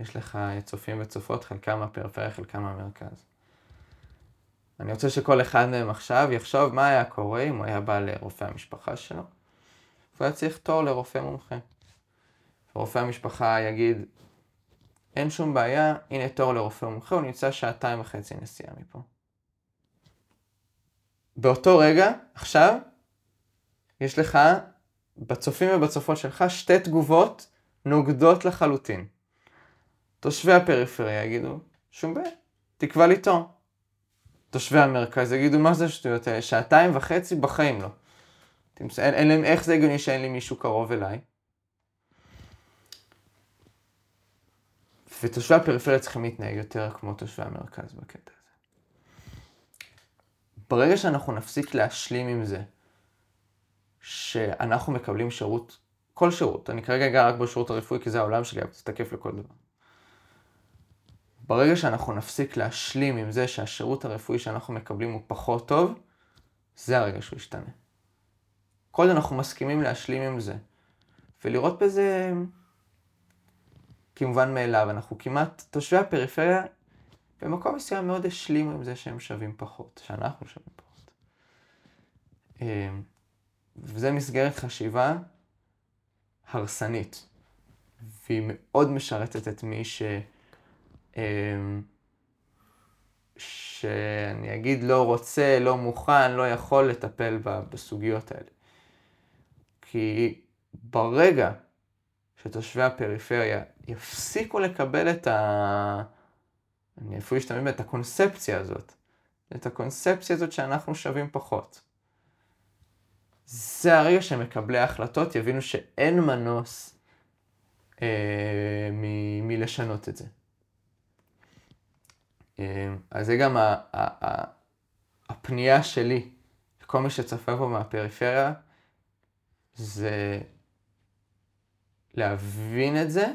יש לך צופים וצופות, חלקם מהפריפריה, חלקם מהמרכז. אני רוצה שכל אחד מהם עכשיו יחשוב מה היה קורה אם הוא היה בא לרופא המשפחה שלו, והוא היה צריך תור לרופא מומחה. ורופא המשפחה יגיד, אין שום בעיה, הנה תור לרופא מומחה, הוא נמצא שעתיים וחצי נסיעה מפה. באותו רגע, עכשיו, יש לך, בצופים ובצופות שלך, שתי תגובות נוגדות לחלוטין. תושבי הפריפריה יגידו, שום בעיה, תקבע לי תור. תושבי המרכז יגידו, מה זה השטויות האלה? שעתיים וחצי בחיים לא. אין, אין להם, איך זה הגיוני שאין לי מישהו קרוב אליי? ותושבי הפריפריה צריכים להתנהג יותר כמו תושבי המרכז בקטע הזה. ברגע שאנחנו נפסיק להשלים עם זה, שאנחנו מקבלים שירות, כל שירות, אני כרגע אגע רק בשירות הרפואי כי זה העולם שלי, אבל זה תקף לכל דבר. ברגע שאנחנו נפסיק להשלים עם זה שהשירות הרפואי שאנחנו מקבלים הוא פחות טוב, זה הרגע שהוא ישתנה. כל עוד אנחנו מסכימים להשלים עם זה, ולראות בזה כמובן מאליו, אנחנו כמעט, תושבי הפריפריה במקום מסוים מאוד השלימו עם זה שהם שווים פחות, שאנחנו שווים פחות. אמ, וזה מסגרת חשיבה הרסנית, והיא מאוד משרתת את מי ש... אמ, שאני אגיד לא רוצה, לא מוכן, לא יכול לטפל בסוגיות האלה. כי ברגע שתושבי הפריפריה יפסיקו לקבל את ה... אני אפילו אשתמש את הקונספציה הזאת, את הקונספציה הזאת שאנחנו שווים פחות. זה הרגע שמקבלי ההחלטות יבינו שאין מנוס אה, מ- מלשנות את זה. אה, אז זה גם הפנייה שלי, כל מי שצפה פה מהפריפריה, זה להבין את זה,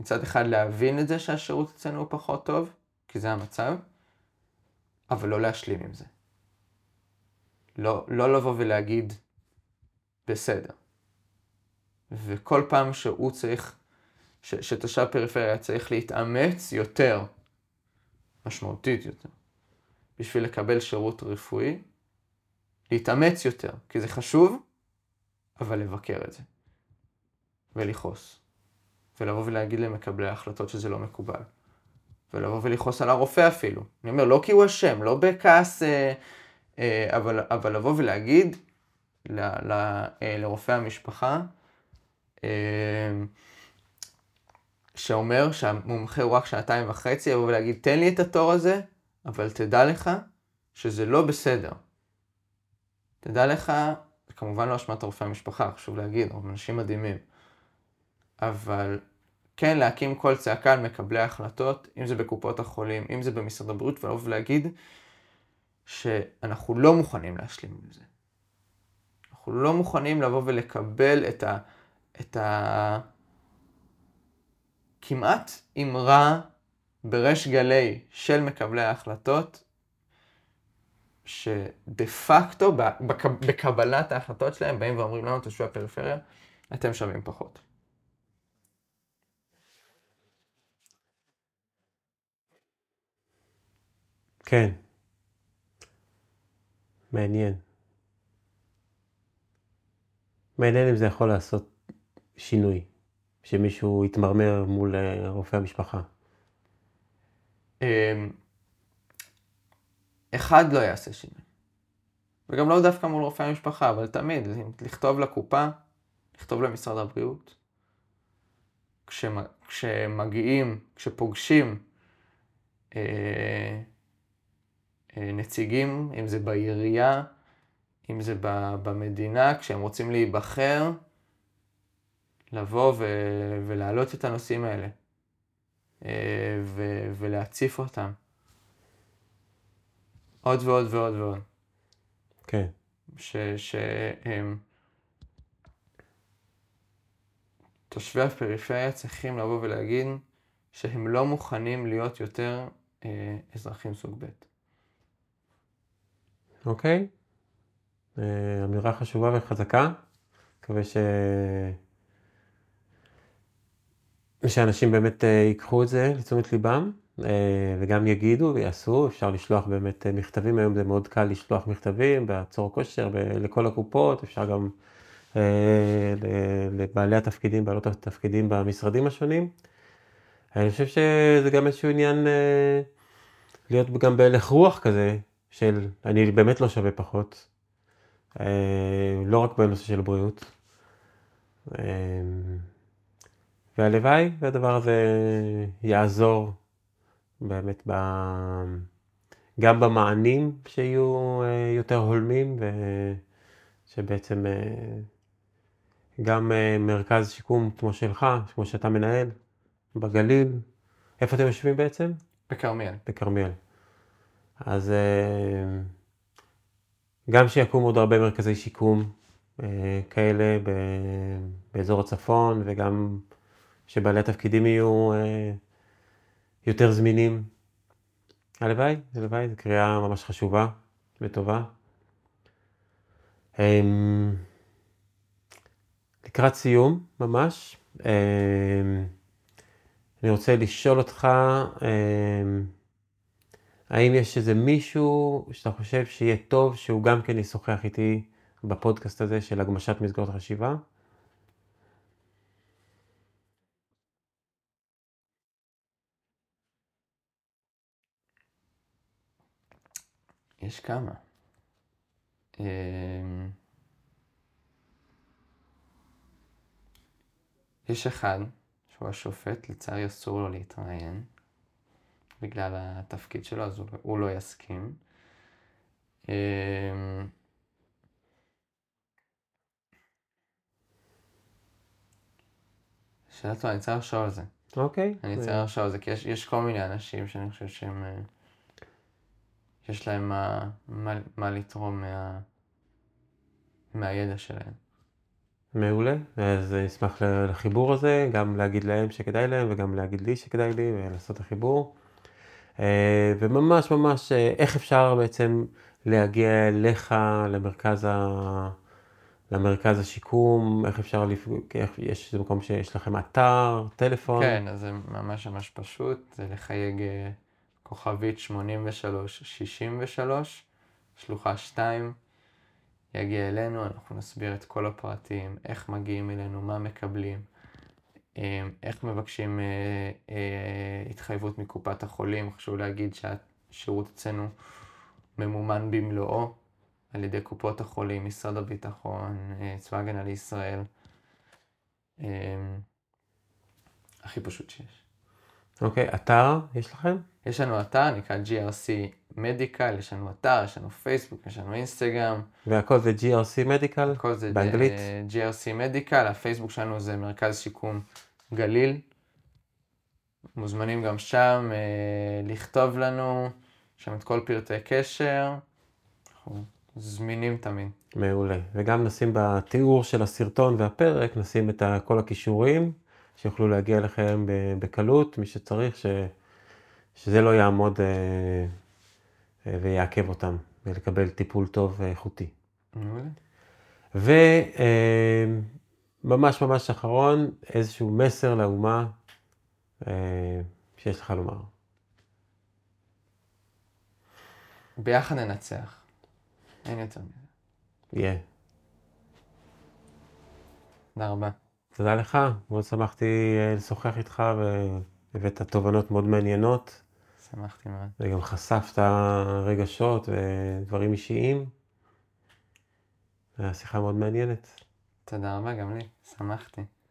מצד אחד להבין את זה שהשירות אצלנו הוא פחות טוב, כי זה המצב, אבל לא להשלים עם זה. לא, לא לבוא ולהגיד, בסדר. וכל פעם שהוא צריך, ש, שתושב פריפריה צריך להתאמץ יותר, משמעותית יותר, בשביל לקבל שירות רפואי, להתאמץ יותר, כי זה חשוב, אבל לבקר את זה. ולכעוס. ולבוא ולהגיד למקבלי ההחלטות שזה לא מקובל. ולבוא ולכעוס על הרופא אפילו. אני אומר, לא כי הוא אשם, לא בכעס, אה, אה, אבל, אבל לבוא ולהגיד ל, ל, אה, לרופא המשפחה, אה, שאומר שהמומחה הוא רק שעתיים וחצי, יבוא ולהגיד, תן לי את התור הזה, אבל תדע לך שזה לא בסדר. תדע לך, זה כמובן לא אשמת רופא המשפחה, חשוב להגיד, הם אנשים מדהימים. אבל כן להקים קול צעקה על מקבלי ההחלטות, אם זה בקופות החולים, אם זה במשרד הבריאות, ולבוא ולהגיד שאנחנו לא מוכנים להשלים עם זה. אנחנו לא מוכנים לבוא ולקבל את ה... את ה... כמעט אמרה בריש גלי של מקבלי ההחלטות, שדה פקטו בקבלת ההחלטות שלהם באים ואומרים לנו, תושבי הפריפריה, אתם שווים פחות. כן. מעניין. מעניין אם זה יכול לעשות שינוי, שמישהו יתמרמר מול אה, רופא המשפחה. אמ, אחד לא יעשה שינוי. וגם לא דווקא מול רופא המשפחה, אבל תמיד, לכתוב לקופה, לכתוב למשרד הבריאות. כשמגיעים, כשפוגשים אה, אה, נציגים, אם זה בעירייה, אם זה במדינה, כשהם רוצים להיבחר, לבוא ו- ולהעלות את הנושאים האלה אה, ו- ולהציף אותם. עוד ועוד ועוד ועוד. כן. שהם... תושבי הפריפריה צריכים לבוא ולהגיד שהם לא מוכנים להיות יותר אה, אזרחים סוג ב'. אוקיי? אה, אמירה חשובה וחזקה. מקווה ש... שאנשים באמת אה, ייקחו את זה לתשומת ליבם, אה, וגם יגידו ויעשו, אפשר לשלוח באמת מכתבים, היום זה מאוד קל לשלוח מכתבים בעצור כושר, לכל הקופות, אפשר גם לבעלי התפקידים, בעלות התפקידים במשרדים השונים. אני חושב שזה גם איזשהו עניין להיות גם בהלך רוח כזה, של אני באמת לא שווה פחות, אה, לא רק בנושא של בריאות. אה, והלוואי והדבר הזה יעזור באמת ב... גם במענים שיהיו אה, יותר הולמים ושבעצם גם מרכז שיקום כמו שלך, כמו שאתה מנהל, בגליל, איפה אתם יושבים בעצם? בכרמיאל. בכרמיאל. אז גם שיקומו עוד הרבה מרכזי שיקום כאלה באזור הצפון וגם שבעלי התפקידים יהיו אה, יותר זמינים. הלוואי, הלוואי, זו קריאה ממש חשובה וטובה. אמ, לקראת סיום, ממש, אמ, אני רוצה לשאול אותך, אמ, האם יש איזה מישהו שאתה חושב שיהיה טוב שהוא גם כן ישוחח איתי בפודקאסט הזה של הגמשת מסגרות חשיבה? יש כמה. אמ, יש אחד שהוא השופט, לצערי אסור לו להתראיין בגלל התפקיד שלו, אז הוא לא יסכים. אמ, שאלה טובה, אני צריך לחשוב על זה. אוקיי. אני צריך לחשוב על זה, כי יש, יש כל מיני אנשים שאני חושב שהם... אה, יש להם מה, מה, מה לתרום מה, מהידע שלהם. מעולה, אז אני אשמח לחיבור הזה, גם להגיד להם שכדאי להם וגם להגיד לי שכדאי לי ולעשות את החיבור. אה, וממש ממש אה, איך אפשר בעצם להגיע אליך למרכז, ה... למרכז השיקום, איך אפשר, לפ... איך... יש איזה מקום שיש לכם אתר, טלפון? כן, אז זה ממש ממש פשוט, זה לחייג אה, כוכבית 8363, שלוחה 2, יגיע אלינו, אנחנו נסביר את כל הפרטים, איך מגיעים אלינו, מה מקבלים, אה, איך מבקשים אה, אה, התחייבות מקופת החולים. חשוב להגיד שהשירות אצלנו ממומן במלואו על ידי קופות החולים, משרד הביטחון, צבא הגנה לישראל. הכי פשוט שיש. אוקיי, okay, אתר יש לכם? יש לנו אתר, נקרא GRC Medical, יש לנו אתר, יש לנו פייסבוק, יש לנו אינסטגרם. והכל זה GRC Medical? הכל זה באנגלית? GRC Medical, הפייסבוק שלנו זה מרכז שיקום גליל. מוזמנים גם שם אה, לכתוב לנו, שם את כל פרטי קשר, אנחנו זמינים תמיד. מעולה. וגם נשים בתיאור של הסרטון והפרק, נשים את כל הכישורים. שיוכלו להגיע אליכם בקלות, מי שצריך, ש, שזה לא יעמוד אה, אה, ויעכב אותם, ולקבל טיפול טוב ואיכותי. וממש אה, ממש אחרון, איזשהו מסר לאומה שיש לך לומר. ביחד ננצח. אין יותר מזה. יהיה. תודה רבה. תודה לך, מאוד שמחתי אה, לשוחח איתך והבאת תובנות מאוד מעניינות. שמחתי מאוד. וגם חשפת רגשות ודברים אישיים. הייתה שיחה מאוד מעניינת. תודה רבה, גם לי, שמחתי.